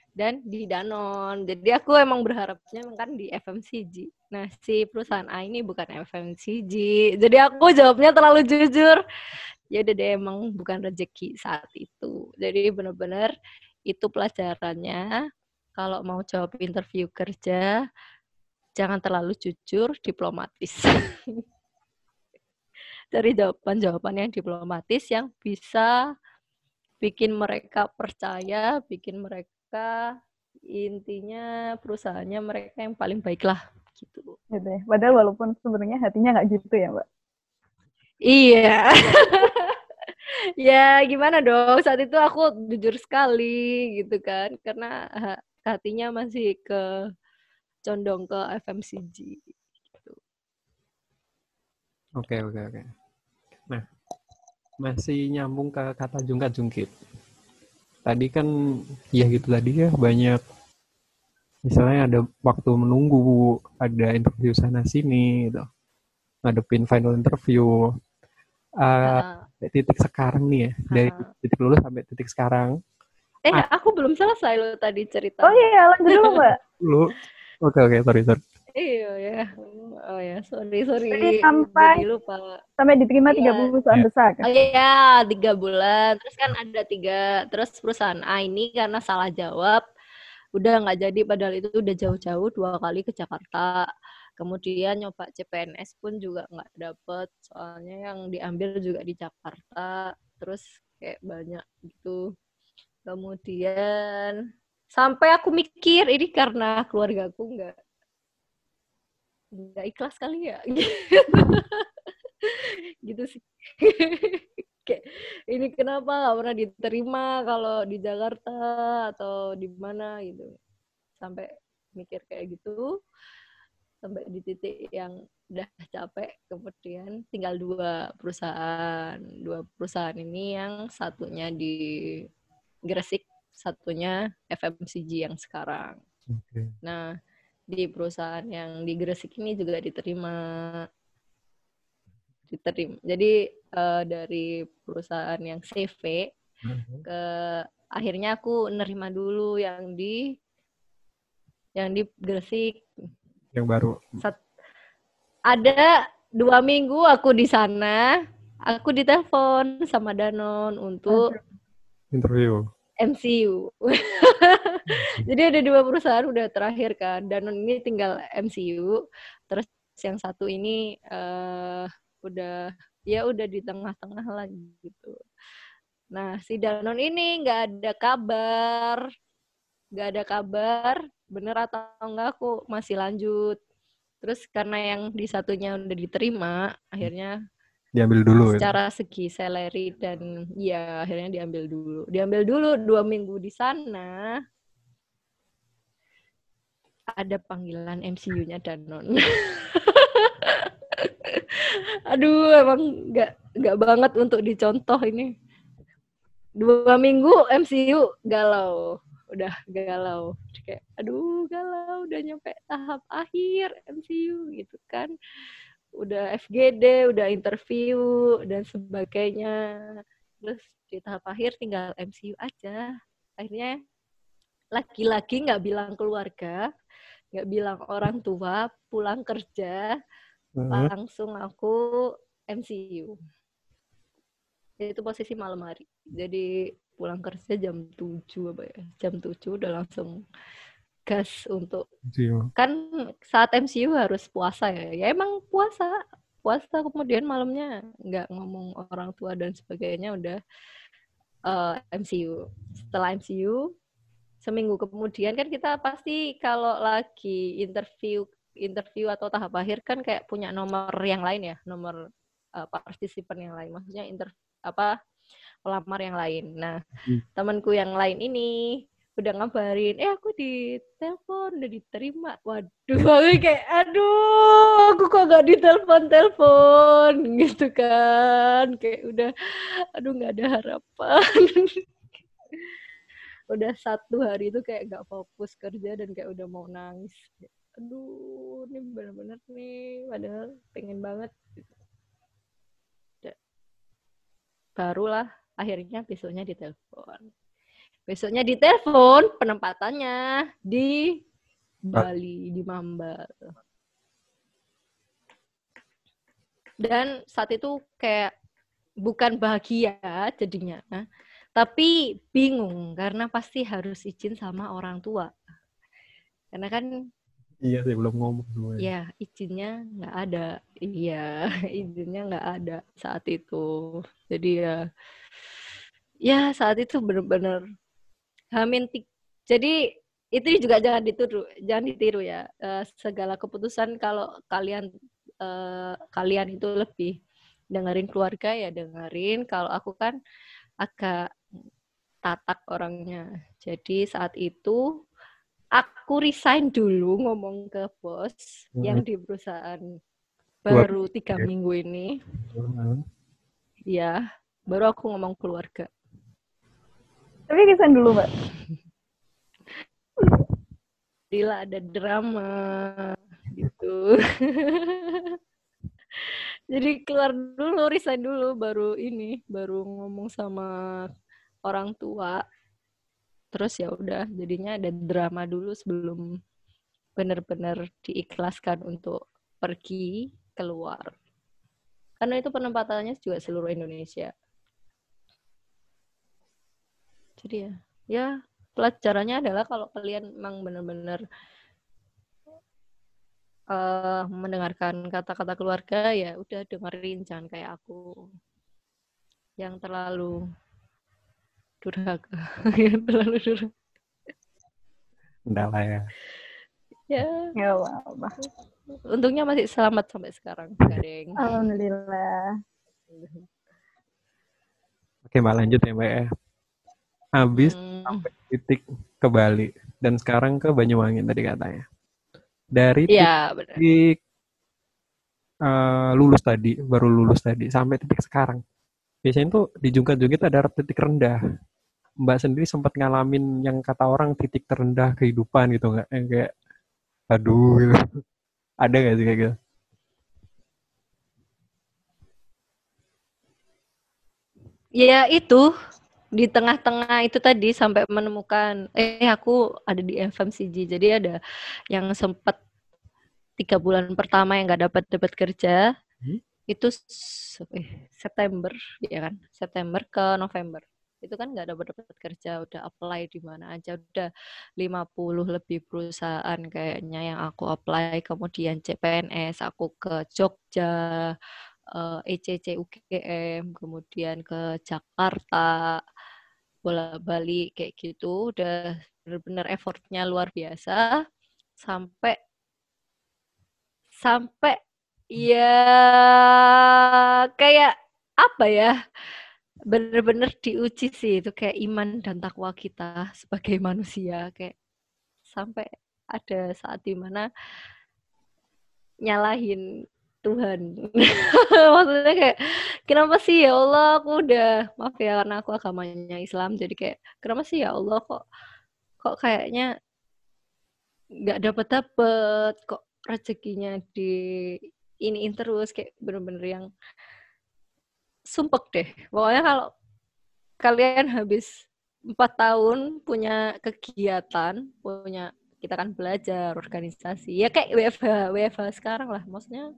C: dan di Danon. Jadi aku emang berharapnya kan di FMCG. Nah, si perusahaan A ini bukan FMCG. Jadi aku jawabnya terlalu jujur ya udah deh emang bukan rezeki saat itu jadi benar-benar itu pelajarannya kalau mau jawab interview kerja jangan terlalu jujur diplomatis dari jawaban-jawaban yang diplomatis yang bisa bikin mereka percaya bikin mereka intinya perusahaannya mereka yang paling baik lah gitu.
B: Ya deh. Padahal walaupun sebenarnya hatinya nggak gitu ya, Mbak.
C: Iya. ya gimana dong saat itu aku jujur sekali gitu kan karena hatinya masih ke condong ke FMCG gitu.
A: Oke oke oke. Nah masih nyambung ke kata jungkat jungkit. Tadi kan ya gitu tadi ya banyak misalnya ada waktu menunggu, ada interview sana sini gitu. Ngadepin final interview, uh, uh. titik sekarang nih ya uh. dari titik lulus sampai titik sekarang
C: eh ah. aku belum selesai lo tadi cerita.
B: Oh iya lanjut dulu mbak.
A: Lu? Oke oke sorry sorry.
C: Iya ya oh ya sorry sorry.
B: Jadi sampai Jadi lupa. sampai diterima tiga iya. perusahaan yeah. besar kan?
C: oh iya tiga bulan. Terus kan ada tiga terus perusahaan A ini karena salah jawab udah nggak jadi. Padahal itu udah jauh-jauh dua kali ke Jakarta. Kemudian nyoba CPNS pun juga nggak dapet. Soalnya yang diambil juga di Jakarta. Terus kayak banyak gitu kemudian sampai aku mikir ini karena keluarga aku nggak nggak ikhlas kali ya? Gitu sih. Kayak ini kenapa nggak pernah diterima kalau di Jakarta atau di mana? Gitu. Sampai mikir kayak gitu. Sampai di titik yang udah capek kemudian tinggal dua perusahaan dua perusahaan ini yang satunya di Gresik satunya FMCG yang sekarang okay. nah di perusahaan yang di Gresik ini juga diterima diterima jadi uh, dari perusahaan yang CV uh-huh. ke akhirnya aku nerima dulu yang di yang di Gresik
A: yang baru?
C: Sat ada dua minggu aku di sana, aku ditelepon sama Danon untuk
A: interview
C: MCU. Jadi ada dua perusahaan udah terakhir kan. Danon ini tinggal MCU, terus yang satu ini uh, udah ya udah di tengah-tengah lagi gitu. Nah si Danon ini nggak ada kabar, nggak ada kabar bener atau enggak aku masih lanjut terus karena yang di satunya udah diterima akhirnya
A: diambil dulu
C: ya? secara segi salary dan ya akhirnya diambil dulu. Diambil dulu dua minggu di sana. Ada panggilan MCU-nya Danon. Aduh emang nggak nggak banget untuk dicontoh ini. Dua minggu MCU galau. Udah galau. Kayak aduh galau udah nyampe tahap akhir MCU gitu kan udah FGD udah interview dan sebagainya. Terus di tahap akhir tinggal MCU aja. Akhirnya lagi-lagi nggak bilang keluarga nggak bilang orang tua pulang kerja uh-huh. langsung aku MCU itu posisi malam hari. Jadi pulang kerja jam 7 apa ya? Jam 7 udah langsung gas untuk MCU. kan saat MCU harus puasa ya ya emang puasa puasa kemudian malamnya nggak ngomong orang tua dan sebagainya udah uh, eh, MCU setelah MCU seminggu kemudian kan kita pasti kalau lagi interview interview atau tahap akhir kan kayak punya nomor yang lain ya, nomor uh, partisipan yang lain. Maksudnya inter apa pelamar yang lain. Nah, hmm. temanku yang lain ini udah ngabarin, eh aku di telepon udah diterima. Waduh, aku kayak aduh, aku kok gak ditelepon telepon gitu kan, kayak udah, aduh nggak ada harapan. udah satu hari itu kayak gak fokus kerja dan kayak udah mau nangis. Aduh, ini bener-bener nih, padahal pengen banget. Barulah akhirnya besoknya ditelepon Besoknya ditelepon penempatannya di Bali, di Mambal. Dan saat itu kayak bukan bahagia jadinya, tapi bingung karena pasti harus izin sama orang tua. Karena kan
A: Iya sih belum ngomong
C: dulu. Iya, izinnya nggak ada. Iya, izinnya nggak ada saat itu. Jadi ya, ya saat itu benar-benar Hamin jadi itu juga jangan ditiru, jangan ditiru ya. Uh, segala keputusan kalau kalian uh, kalian itu lebih dengerin keluarga ya dengerin. Kalau aku kan agak tatak orangnya. Jadi saat itu aku resign dulu ngomong ke bos hmm. yang di perusahaan baru tiga minggu ini. Hmm. Ya, baru aku ngomong keluarga.
B: Tapi kesan dulu, Mbak.
C: Dila ada drama gitu. Jadi keluar dulu, resign dulu, baru ini, baru ngomong sama orang tua. Terus ya udah, jadinya ada drama dulu sebelum benar-benar diikhlaskan untuk pergi keluar. Karena itu penempatannya juga seluruh Indonesia jadi ya ya pelajarannya adalah kalau kalian memang benar-benar uh, mendengarkan kata-kata keluarga ya udah dengerin jangan kayak aku yang terlalu durhaka. Yang terlalu durhaka.
A: Enggak lah ya.
C: Ya. Ya apa untungnya masih selamat sampai sekarang gading
B: alhamdulillah.
A: Oke mbak lanjut ya mbak ya habis hmm. sampai titik ke Bali dan sekarang ke Banyuwangi tadi katanya. Dari
C: ya,
A: titik uh, lulus tadi, baru lulus tadi sampai titik sekarang. Biasanya tuh di jungkat-jungkit ada titik rendah. Mbak sendiri sempat ngalamin yang kata orang titik terendah kehidupan gitu nggak? Yang kayak aduh gitu. Ada nggak sih kayak gitu?
C: Ya itu di tengah-tengah itu tadi sampai menemukan eh aku ada di FMCG jadi ada yang sempat tiga bulan pertama yang nggak dapat dapat kerja. Hmm? itu eh, September ya kan? September ke November. Itu kan nggak dapat dapat kerja. Udah apply di mana aja. Udah 50 lebih perusahaan kayaknya yang aku apply. Kemudian CPNS aku ke Jogja ECC UGM kemudian ke Jakarta bolak-balik kayak gitu udah benar-benar effortnya luar biasa sampai sampai ya kayak apa ya bener-bener diuji sih itu kayak iman dan takwa kita sebagai manusia kayak sampai ada saat di mana nyalahin Tuhan. Maksudnya kayak kenapa sih ya Allah aku udah maaf ya karena aku agamanya Islam jadi kayak kenapa sih ya Allah kok kok kayaknya nggak dapat dapet kok rezekinya di ini terus kayak bener-bener yang sumpek deh. Pokoknya kalau kalian habis empat tahun punya kegiatan, punya kita kan belajar organisasi ya kayak WFH WFH sekarang lah maksudnya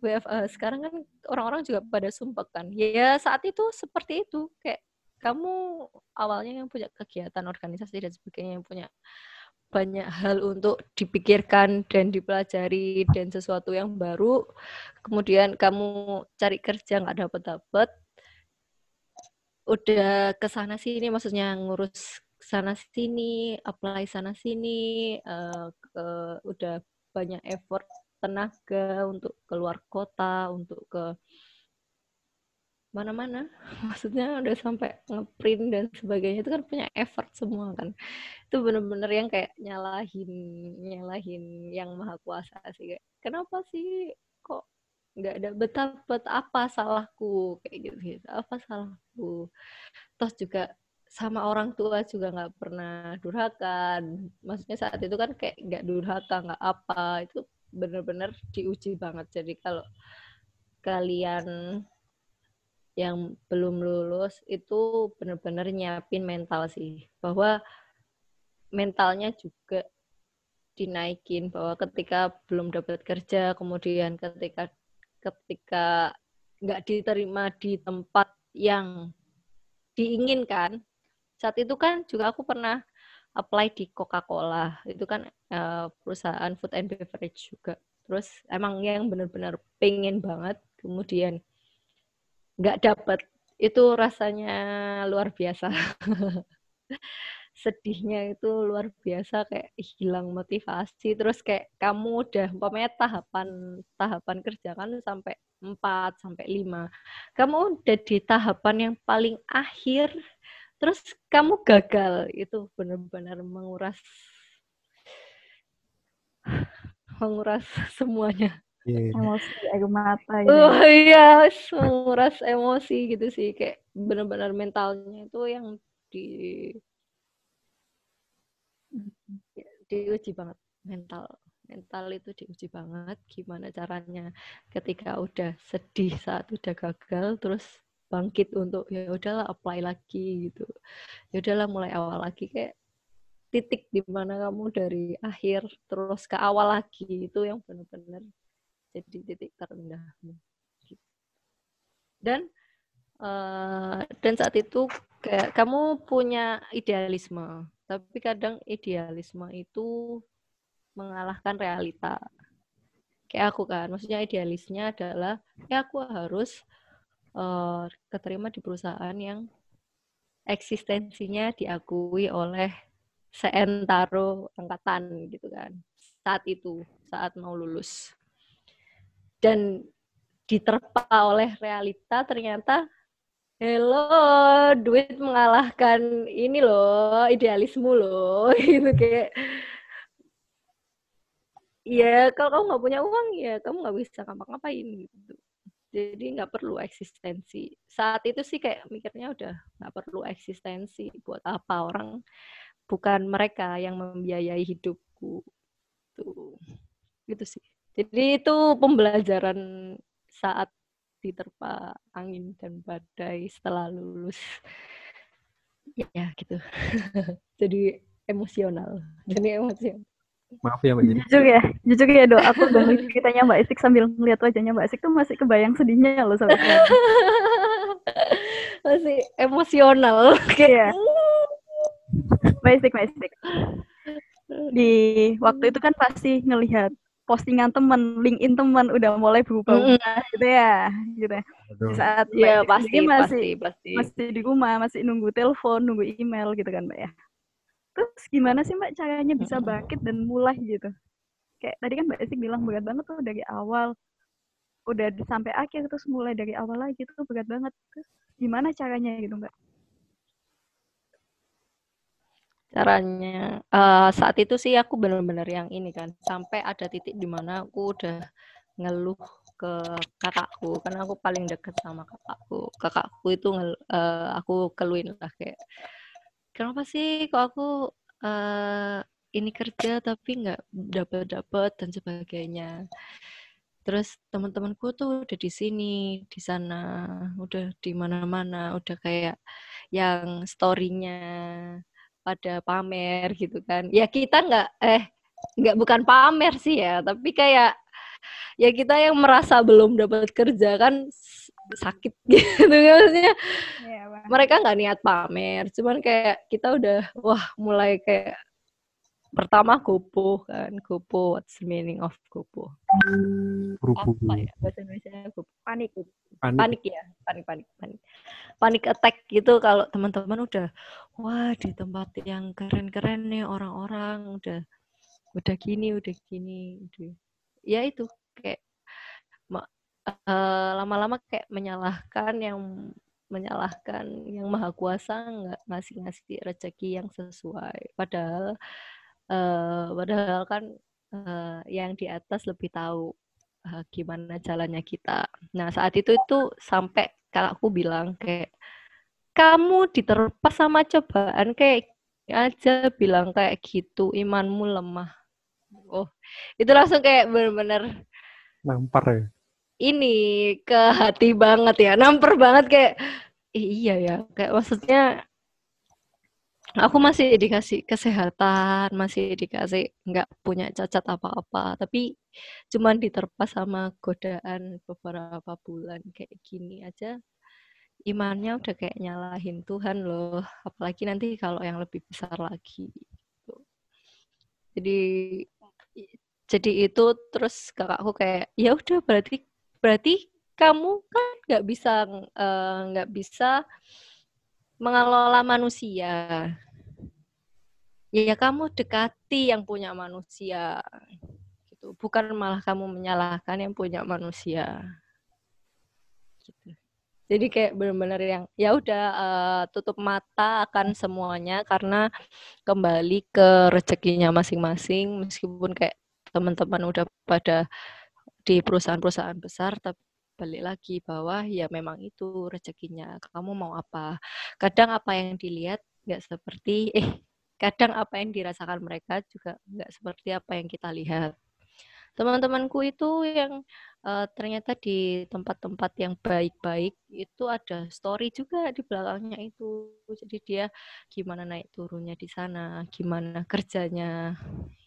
C: WFA sekarang kan orang-orang juga pada sumpah kan. Ya saat itu seperti itu kayak kamu awalnya yang punya kegiatan organisasi dan sebagainya yang punya banyak hal untuk dipikirkan dan dipelajari dan sesuatu yang baru kemudian kamu cari kerja nggak dapat dapat udah ke sana sini maksudnya ngurus sana sini apply sana sini uh, ke, udah banyak effort tenaga untuk keluar kota untuk ke mana-mana. Maksudnya udah sampai ngeprint dan sebagainya itu kan punya effort semua kan. Itu bener-bener yang kayak nyalahin nyalahin yang maha kuasa sih kayak kenapa sih kok nggak ada betapa apa salahku? Kayak gitu gitu apa salahku? Terus juga sama orang tua juga nggak pernah durhaka. Maksudnya saat itu kan kayak nggak durhaka nggak apa itu bener-bener diuji banget. Jadi kalau kalian yang belum lulus itu benar-benar nyiapin mental sih. Bahwa mentalnya juga dinaikin bahwa ketika belum dapat kerja kemudian ketika ketika nggak diterima di tempat yang diinginkan saat itu kan juga aku pernah apply di Coca-Cola. Itu kan uh, perusahaan food and beverage juga. Terus emang yang benar-benar pengen banget kemudian nggak dapet. Itu rasanya luar biasa. Sedihnya itu luar biasa kayak hilang motivasi. Terus kayak kamu udah umpamanya tahapan tahapan kerja kan sampai 4 sampai 5 kamu udah di tahapan yang paling akhir terus kamu gagal itu benar-benar menguras menguras semuanya
B: yeah. emosi air mata gitu.
C: Oh iya, menguras emosi gitu sih kayak benar-benar mentalnya itu yang di diuji banget mental mental itu diuji banget gimana caranya ketika udah sedih saat udah gagal terus bangkit untuk ya udahlah apply lagi gitu. Ya udahlah mulai awal lagi. Kayak titik di mana kamu dari akhir terus ke awal lagi itu yang benar-benar jadi titik terendahmu dan uh, dan saat itu kayak kamu punya idealisme tapi kadang idealisme itu mengalahkan realita. Kayak aku kan maksudnya idealisnya adalah ya aku harus uh, keterima di perusahaan yang eksistensinya diakui oleh seentaro angkatan gitu kan saat itu saat mau lulus. Dan diterpa oleh realita ternyata hello duit mengalahkan ini loh idealisme loh gitu kayak. Ya kalau kamu nggak punya uang ya kamu nggak bisa ngapa-ngapain gitu jadi nggak perlu eksistensi saat itu sih kayak mikirnya udah nggak perlu eksistensi buat apa orang bukan mereka yang membiayai hidupku tuh gitu sih jadi itu pembelajaran saat diterpa angin dan badai setelah lulus. Ya gitu. Jadi emosional. Jadi emosional.
A: Maaf ya Mbak Jadi.
B: Jujur ya, jujur ya dok. Aku udah ceritanya Mbak Isik sambil ngeliat wajahnya Mbak Isik tuh masih kebayang sedihnya loh sampai
C: Masih emosional.
B: Iya. Mbak Isik, Mbak Isik. Di waktu itu kan pasti ngelihat postingan temen, LinkedIn temen udah mulai berubah mm -hmm. gitu ya, gitu ya. Di saat
C: ya, pasti,
B: masih
C: pasti, pasti.
B: masih di rumah, masih nunggu telepon, nunggu email gitu kan, Mbak ya. Terus gimana sih Mbak caranya bisa bangkit dan mulai gitu? Kayak tadi kan Mbak Esik bilang berat banget tuh dari awal, udah sampai akhir terus mulai dari awal lagi tuh berat banget. Terus gimana caranya gitu Mbak?
C: caranya uh, saat itu sih aku benar-benar yang ini kan sampai ada titik di mana aku udah ngeluh ke kakakku karena aku paling deket sama kakakku kakakku itu ngel, uh, aku keluin lah kayak kenapa sih kok aku uh, ini kerja tapi nggak dapat dapat dan sebagainya? Terus teman-temanku tuh udah di sini di sana udah di mana-mana udah kayak yang storynya pada pamer gitu kan. Ya kita nggak eh nggak bukan pamer sih ya tapi kayak ya kita yang merasa belum dapat kerja kan sakit gitu maksudnya. Ya, mereka nggak niat pamer cuman kayak kita udah wah mulai kayak pertama gopo kan gopo what's the meaning of gopo apa ya bahasa Indonesia? Gopo panik. Panik, panik ya panik panik panik. Panik attack gitu kalau teman-teman udah wah di tempat yang keren-keren nih orang-orang udah udah gini udah gini udah. ya itu kayak uh, lama-lama kayak menyalahkan yang menyalahkan yang maha kuasa nggak ngasih-ngasih rezeki yang sesuai. Padahal uh, padahal kan uh, yang di atas lebih tahu uh, gimana jalannya kita. Nah saat itu itu sampai kakakku bilang kayak kamu diterpas sama cobaan kayak aja bilang kayak gitu imanmu lemah. Oh itu langsung kayak bener-bener
A: nampar ya
C: ini ke hati banget ya. Nampar banget kayak iya ya. Kayak maksudnya aku masih dikasih kesehatan masih dikasih nggak punya cacat apa-apa. Tapi cuman diterpas sama godaan beberapa bulan kayak gini aja imannya udah kayak nyalahin Tuhan loh. Apalagi nanti kalau yang lebih besar lagi gitu. jadi jadi itu terus kakakku kayak ya udah berarti berarti kamu kan nggak bisa eh, nggak uh, bisa mengelola manusia. Ya kamu dekati yang punya manusia gitu. Bukan malah kamu menyalahkan yang punya manusia gitu. Jadi kayak benar-benar yang ya udah uh, tutup mata akan semuanya karena kembali ke rezekinya masing-masing meskipun kayak teman-teman udah pada di perusahaan-perusahaan besar tapi balik lagi bahwa ya memang itu rezekinya. Kamu mau apa? Kadang apa yang dilihat nggak seperti eh kadang apa yang dirasakan mereka juga nggak seperti apa yang kita lihat. Teman-temanku itu yang uh, ternyata di tempat-tempat yang baik-baik itu ada story juga di belakangnya itu. Jadi dia gimana naik turunnya di sana, gimana kerjanya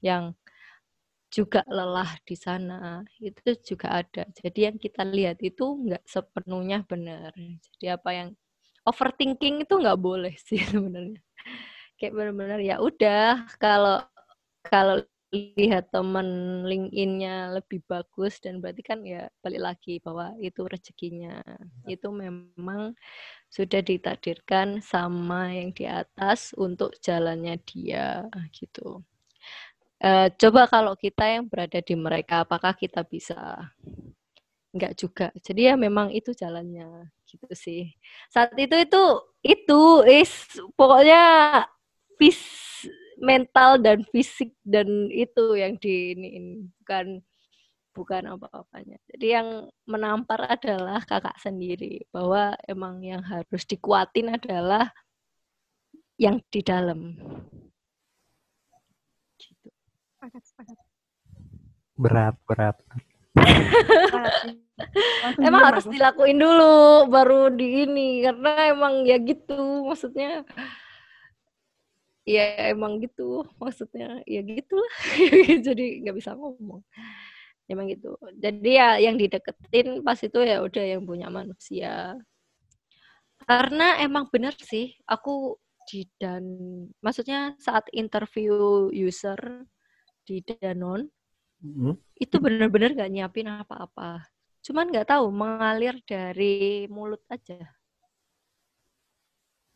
C: yang juga lelah di sana itu juga ada. Jadi yang kita lihat itu nggak sepenuhnya benar. Jadi apa yang overthinking itu nggak boleh sih sebenarnya. Kayak benar-benar ya udah kalau kalau lihat teman LinkedIn-nya lebih bagus dan berarti kan ya balik lagi bahwa itu rezekinya. Itu memang sudah ditakdirkan sama yang di atas untuk jalannya dia gitu. Uh, coba kalau kita yang berada di mereka, apakah kita bisa? Enggak juga. Jadi ya memang itu jalannya gitu sih. Saat itu itu itu is pokoknya peace mental dan fisik dan itu yang di ini, bukan bukan apa-apanya. Jadi yang menampar adalah kakak sendiri bahwa emang yang harus dikuatin adalah yang di dalam.
A: Gitu. Berat, berat.
C: emang harus dilakuin dulu baru di ini karena emang ya gitu maksudnya. Ya emang gitu maksudnya. Ya gitulah jadi nggak bisa ngomong. Emang gitu. Jadi ya yang dideketin pas itu ya udah yang punya manusia. Karena emang benar sih aku di dan maksudnya saat interview user di Danon mm-hmm. itu benar-benar gak nyiapin apa-apa. Cuman nggak tahu mengalir dari mulut aja.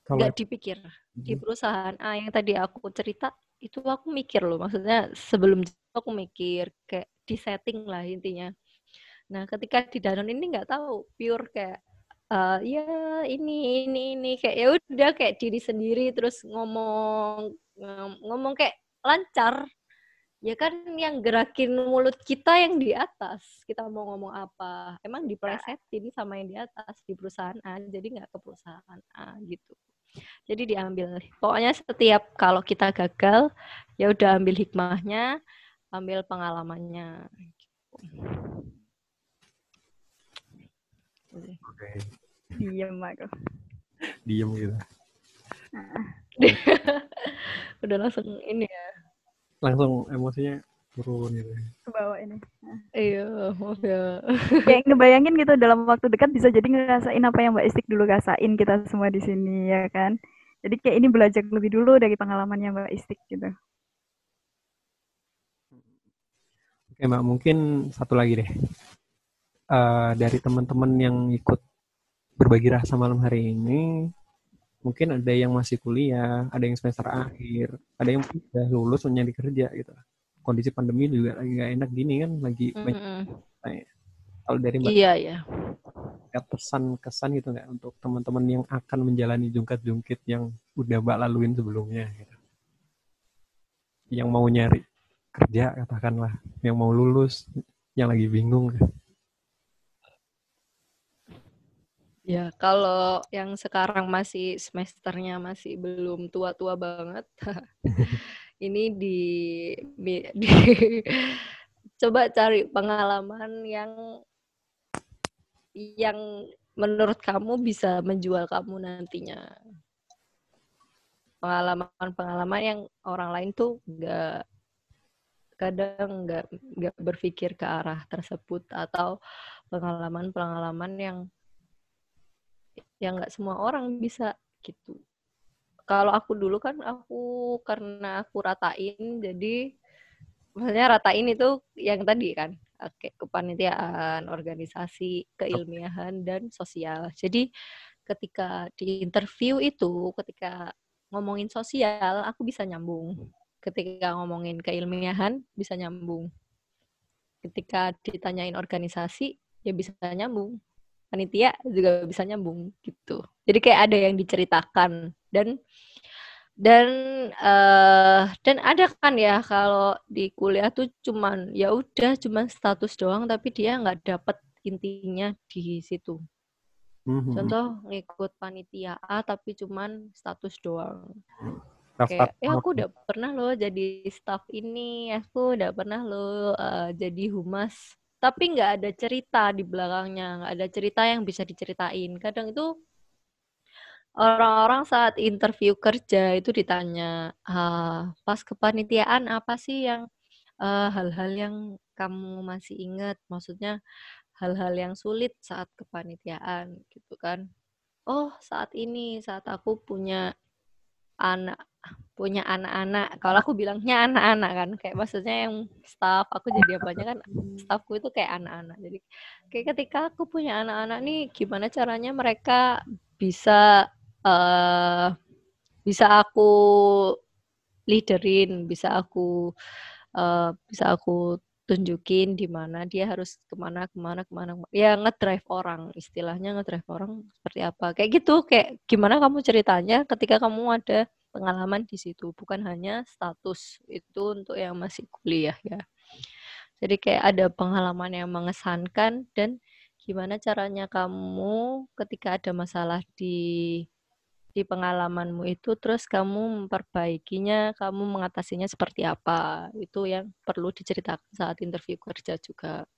C: Nggak dipikir di hmm. perusahaan. A yang tadi aku cerita itu aku mikir loh. Maksudnya sebelum aku mikir kayak di setting lah intinya. Nah ketika di Danon ini nggak tahu pure kayak uh, ya ini ini ini. Kayak ya udah kayak diri sendiri terus ngomong ngomong kayak lancar ya kan yang gerakin mulut kita yang di atas kita mau ngomong apa emang dipresetin sama yang di atas di perusahaan A jadi nggak ke perusahaan A gitu jadi diambil. Pokoknya setiap kalau kita gagal, ya udah ambil hikmahnya, ambil pengalamannya.
A: Oke. Okay.
B: Diam aku.
A: Diam gitu.
C: udah langsung ini ya.
A: Langsung emosinya turun gitu.
B: Ke bawah ini.
C: Iya maaf ya.
B: Kayak ngebayangin gitu dalam waktu dekat bisa jadi ngerasain apa yang Mbak Istik dulu rasain kita semua di sini ya kan? Jadi kayak ini belajar lebih dulu dari pengalamannya Mbak Istik gitu.
A: Oke Mbak, mungkin satu lagi deh. Uh, dari teman-teman yang ikut berbagi rasa malam hari ini, mungkin ada yang masih kuliah, ada yang semester akhir, ada yang udah lulus nyari kerja gitu kondisi pandemi juga lagi nggak enak gini kan lagi
C: Mm-mm.
A: banyak kalau dari mbak
C: Iya, iya.
A: ada pesan-kesan gitu nggak untuk teman-teman yang akan menjalani jungkat-jungkit yang udah mbak laluin sebelumnya gitu. yang mau nyari kerja katakanlah yang mau lulus yang lagi bingung
C: Ya, kalau yang sekarang masih semesternya masih belum tua-tua banget, ini di, di, di- coba cari pengalaman yang yang menurut kamu bisa menjual kamu nantinya. Pengalaman-pengalaman yang orang lain tuh nggak kadang nggak nggak berpikir ke arah tersebut atau pengalaman-pengalaman yang yang nggak semua orang bisa gitu. Kalau aku dulu kan aku karena aku ratain jadi maksudnya ratain itu yang tadi kan oke kepanitiaan, organisasi, keilmiahan dan sosial. Jadi ketika di interview itu ketika ngomongin sosial aku bisa nyambung. Ketika ngomongin keilmiahan bisa nyambung. Ketika ditanyain organisasi ya bisa nyambung panitia juga bisa nyambung gitu. Jadi kayak ada yang diceritakan dan dan eh dan ada kan ya kalau di kuliah tuh cuman ya udah cuman status doang tapi dia nggak dapet intinya di situ.
A: Mhm.
C: Contoh ngikut panitia A tapi cuman status doang.
A: Daftar
C: Kayak, eh aku udah pernah loh jadi staff ini, aku udah pernah loh eh, jadi humas. Tapi nggak ada cerita di belakangnya, nggak ada cerita yang bisa diceritain. Kadang itu orang-orang saat interview kerja itu ditanya, ah, pas kepanitiaan apa sih yang eh, hal-hal yang kamu masih ingat? Maksudnya hal-hal yang sulit saat kepanitiaan gitu kan? Oh, saat ini, saat aku punya anak punya anak-anak. Kalau aku bilangnya anak-anak kan, kayak maksudnya yang staff aku jadi apanya kan staffku itu kayak anak-anak. Jadi kayak ketika aku punya anak-anak nih, gimana caranya mereka bisa eh bisa aku leaderin, bisa aku eh, bisa aku tunjukin di mana dia harus ke mana ke mana ke mana ya ngedrive orang istilahnya ngedrive orang seperti apa. Kayak gitu kayak gimana kamu ceritanya ketika kamu ada pengalaman di situ? Bukan hanya status itu untuk yang masih kuliah ya. Jadi kayak ada pengalaman yang mengesankan dan gimana caranya kamu ketika ada masalah di di pengalamanmu itu terus kamu memperbaikinya, kamu mengatasinya seperti apa. Itu yang perlu diceritakan saat interview kerja juga.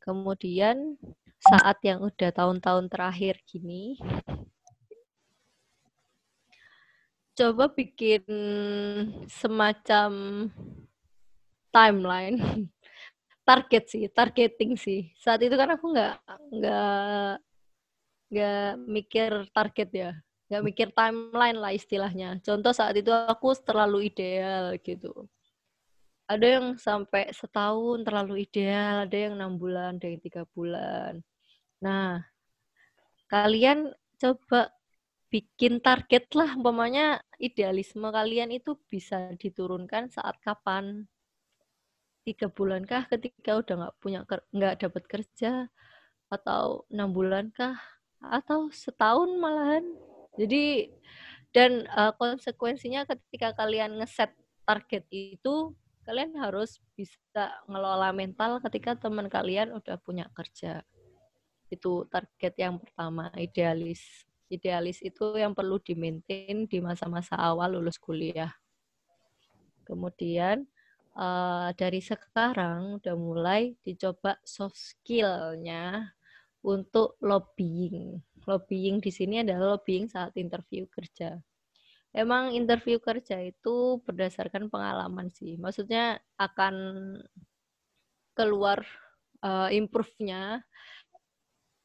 C: Kemudian saat yang udah tahun-tahun terakhir gini coba bikin semacam timeline target sih, targeting sih. Saat itu kan aku nggak nggak nggak mikir target ya, nggak mikir timeline lah istilahnya. Contoh saat itu aku terlalu ideal gitu. Ada yang sampai setahun terlalu ideal, ada yang enam bulan, ada yang tiga bulan. Nah, kalian coba bikin target lah, umpamanya idealisme kalian itu bisa diturunkan saat kapan? tiga bulan kah ketika udah nggak punya nggak dapat kerja atau enam bulan kah atau setahun malahan jadi dan uh, konsekuensinya ketika kalian ngeset target itu kalian harus bisa ngelola mental ketika teman kalian udah punya kerja. Itu target yang pertama idealis. Idealis itu yang perlu di maintain di masa-masa awal lulus kuliah. Kemudian uh, dari sekarang udah mulai dicoba soft skill-nya untuk lobbying. Lobbying di sini adalah lobbying saat interview kerja. Emang interview kerja itu berdasarkan pengalaman sih. Maksudnya akan keluar uh, improve-nya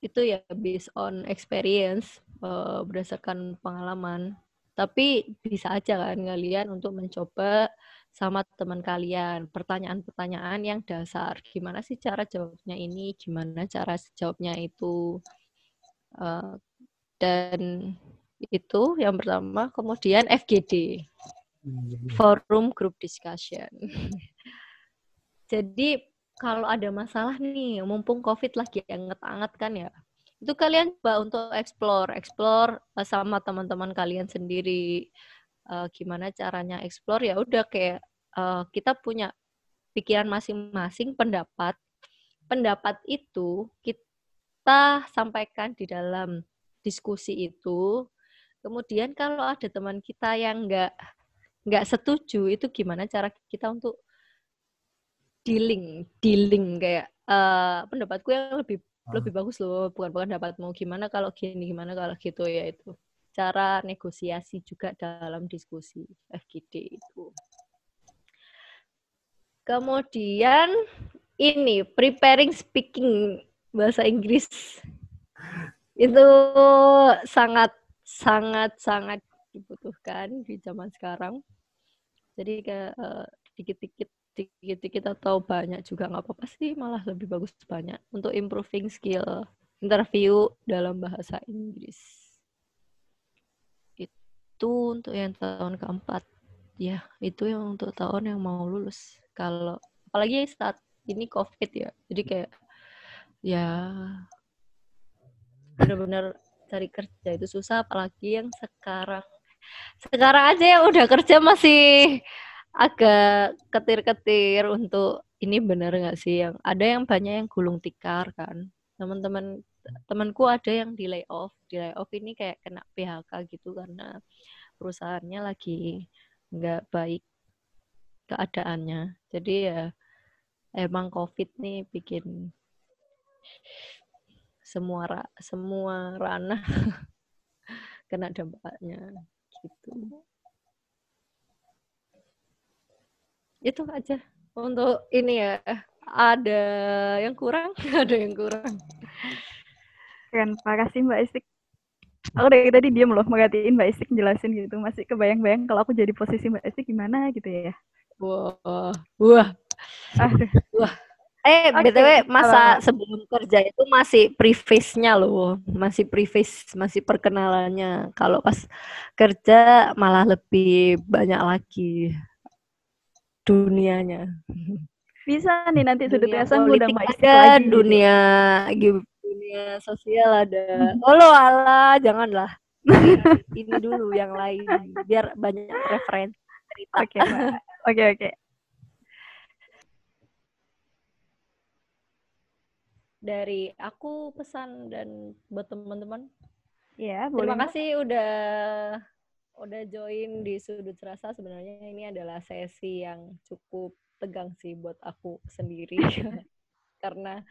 C: itu ya based on experience uh, berdasarkan pengalaman. Tapi bisa aja kan kalian untuk mencoba sama teman kalian. Pertanyaan-pertanyaan yang dasar gimana sih cara jawabnya ini? Gimana cara jawabnya itu? Uh, dan itu yang pertama kemudian FGD forum group discussion. Jadi kalau ada masalah nih, mumpung COVID lagi anget-anget kan ya, itu kalian coba untuk explore, explore eh, sama teman-teman kalian sendiri. Uh, gimana caranya explore ya udah kayak uh, kita punya pikiran masing-masing pendapat. Pendapat itu kita sampaikan di dalam diskusi itu. Kemudian kalau ada teman kita yang nggak nggak setuju, itu gimana cara kita untuk dealing dealing kayak uh, pendapatku yang lebih lebih bagus loh bukan bukan mau gimana kalau gini gimana kalau gitu ya itu cara negosiasi juga dalam diskusi FGD itu. Kemudian ini preparing speaking bahasa Inggris. Itu sangat sangat sangat dibutuhkan di zaman sekarang. Jadi kayak uh, dikit-dikit dikit-dikit atau banyak juga nggak apa-apa sih malah lebih bagus banyak untuk improving skill interview dalam bahasa Inggris itu untuk yang tahun keempat. Ya itu yang untuk tahun yang mau lulus. Kalau apalagi saat ini covid ya. Jadi kayak ya benar-benar cari kerja itu susah apalagi yang sekarang. Sekarang aja yang udah kerja masih agak ketir-ketir untuk ini benar nggak sih? Yang ada yang banyak yang gulung tikar kan. Teman-teman temanku ada yang di layoff. Di layoff ini kayak kena PHK gitu karena perusahaannya lagi nggak baik keadaannya. Jadi ya emang covid nih bikin semua ra semua ranah kena dampaknya gitu. Itu aja untuk ini ya. Ada yang kurang? Ada yang kurang
B: kan makasih mbak Istik aku dari tadi diam loh merhatiin mbak Istik jelasin gitu masih kebayang-bayang kalau aku jadi posisi mbak Istik gimana gitu ya
C: wah wah Aduh. wah Eh, okay. btw masa sebelum kerja itu masih preface-nya loh, masih preface, masih perkenalannya. Kalau pas kerja malah lebih banyak lagi dunianya.
B: Bisa nih nanti sudut
C: rasa udah mau ada, lagi. dunia dunia sosial ada. Oh lo ala, janganlah. Ini dulu yang lain biar banyak referensi cerita.
B: Oke, oke, oke.
C: Dari aku pesan dan buat teman-teman.
B: Ya,
C: Terima kasih udah udah join di sudut rasa sebenarnya ini adalah sesi yang cukup tegang sih buat aku sendiri karena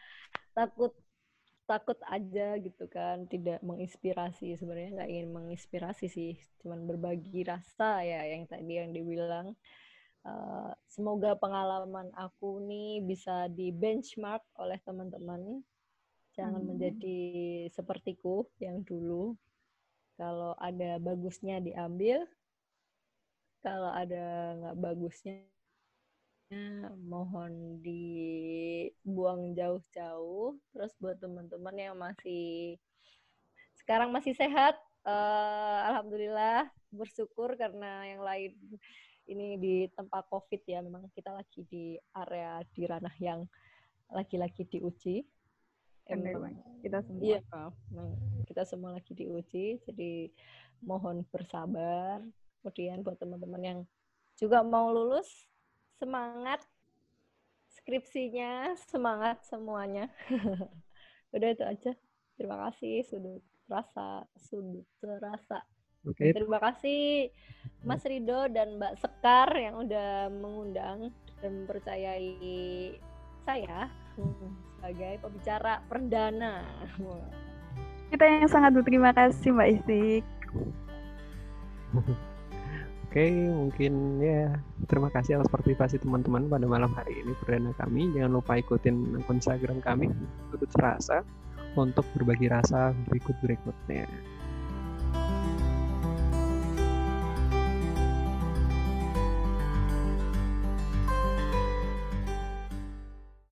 C: takut takut aja gitu kan tidak menginspirasi. Sebenarnya nggak ingin menginspirasi sih cuman berbagi rasa ya yang tadi yang dibilang. Uh, semoga pengalaman aku nih bisa di benchmark oleh teman-teman. Jangan hmm. menjadi sepertiku yang dulu. Kalau ada bagusnya diambil kalau ada nggak bagusnya mohon dibuang jauh-jauh terus buat teman-teman yang masih sekarang masih sehat uh, alhamdulillah bersyukur karena yang lain ini di tempat covid ya memang kita lagi di area di ranah yang lagi-lagi diuji.
B: Emang kita semua
C: iya. Kita semua lagi diuji jadi mohon bersabar. Kemudian buat teman-teman yang juga mau lulus semangat skripsinya semangat semuanya udah itu aja terima kasih sudut rasa sudut terasa okay. terima kasih Mas Rido dan Mbak Sekar yang udah mengundang dan mempercayai saya sebagai pembicara perdana.
B: Kita yang sangat berterima kasih Mbak Istik.
A: Oke, mungkin ya terima kasih atas partisipasi teman-teman pada malam hari ini perdana kami. Jangan lupa ikutin akun Instagram kami, Tutut Rasa, untuk berbagi rasa berikut-berikutnya.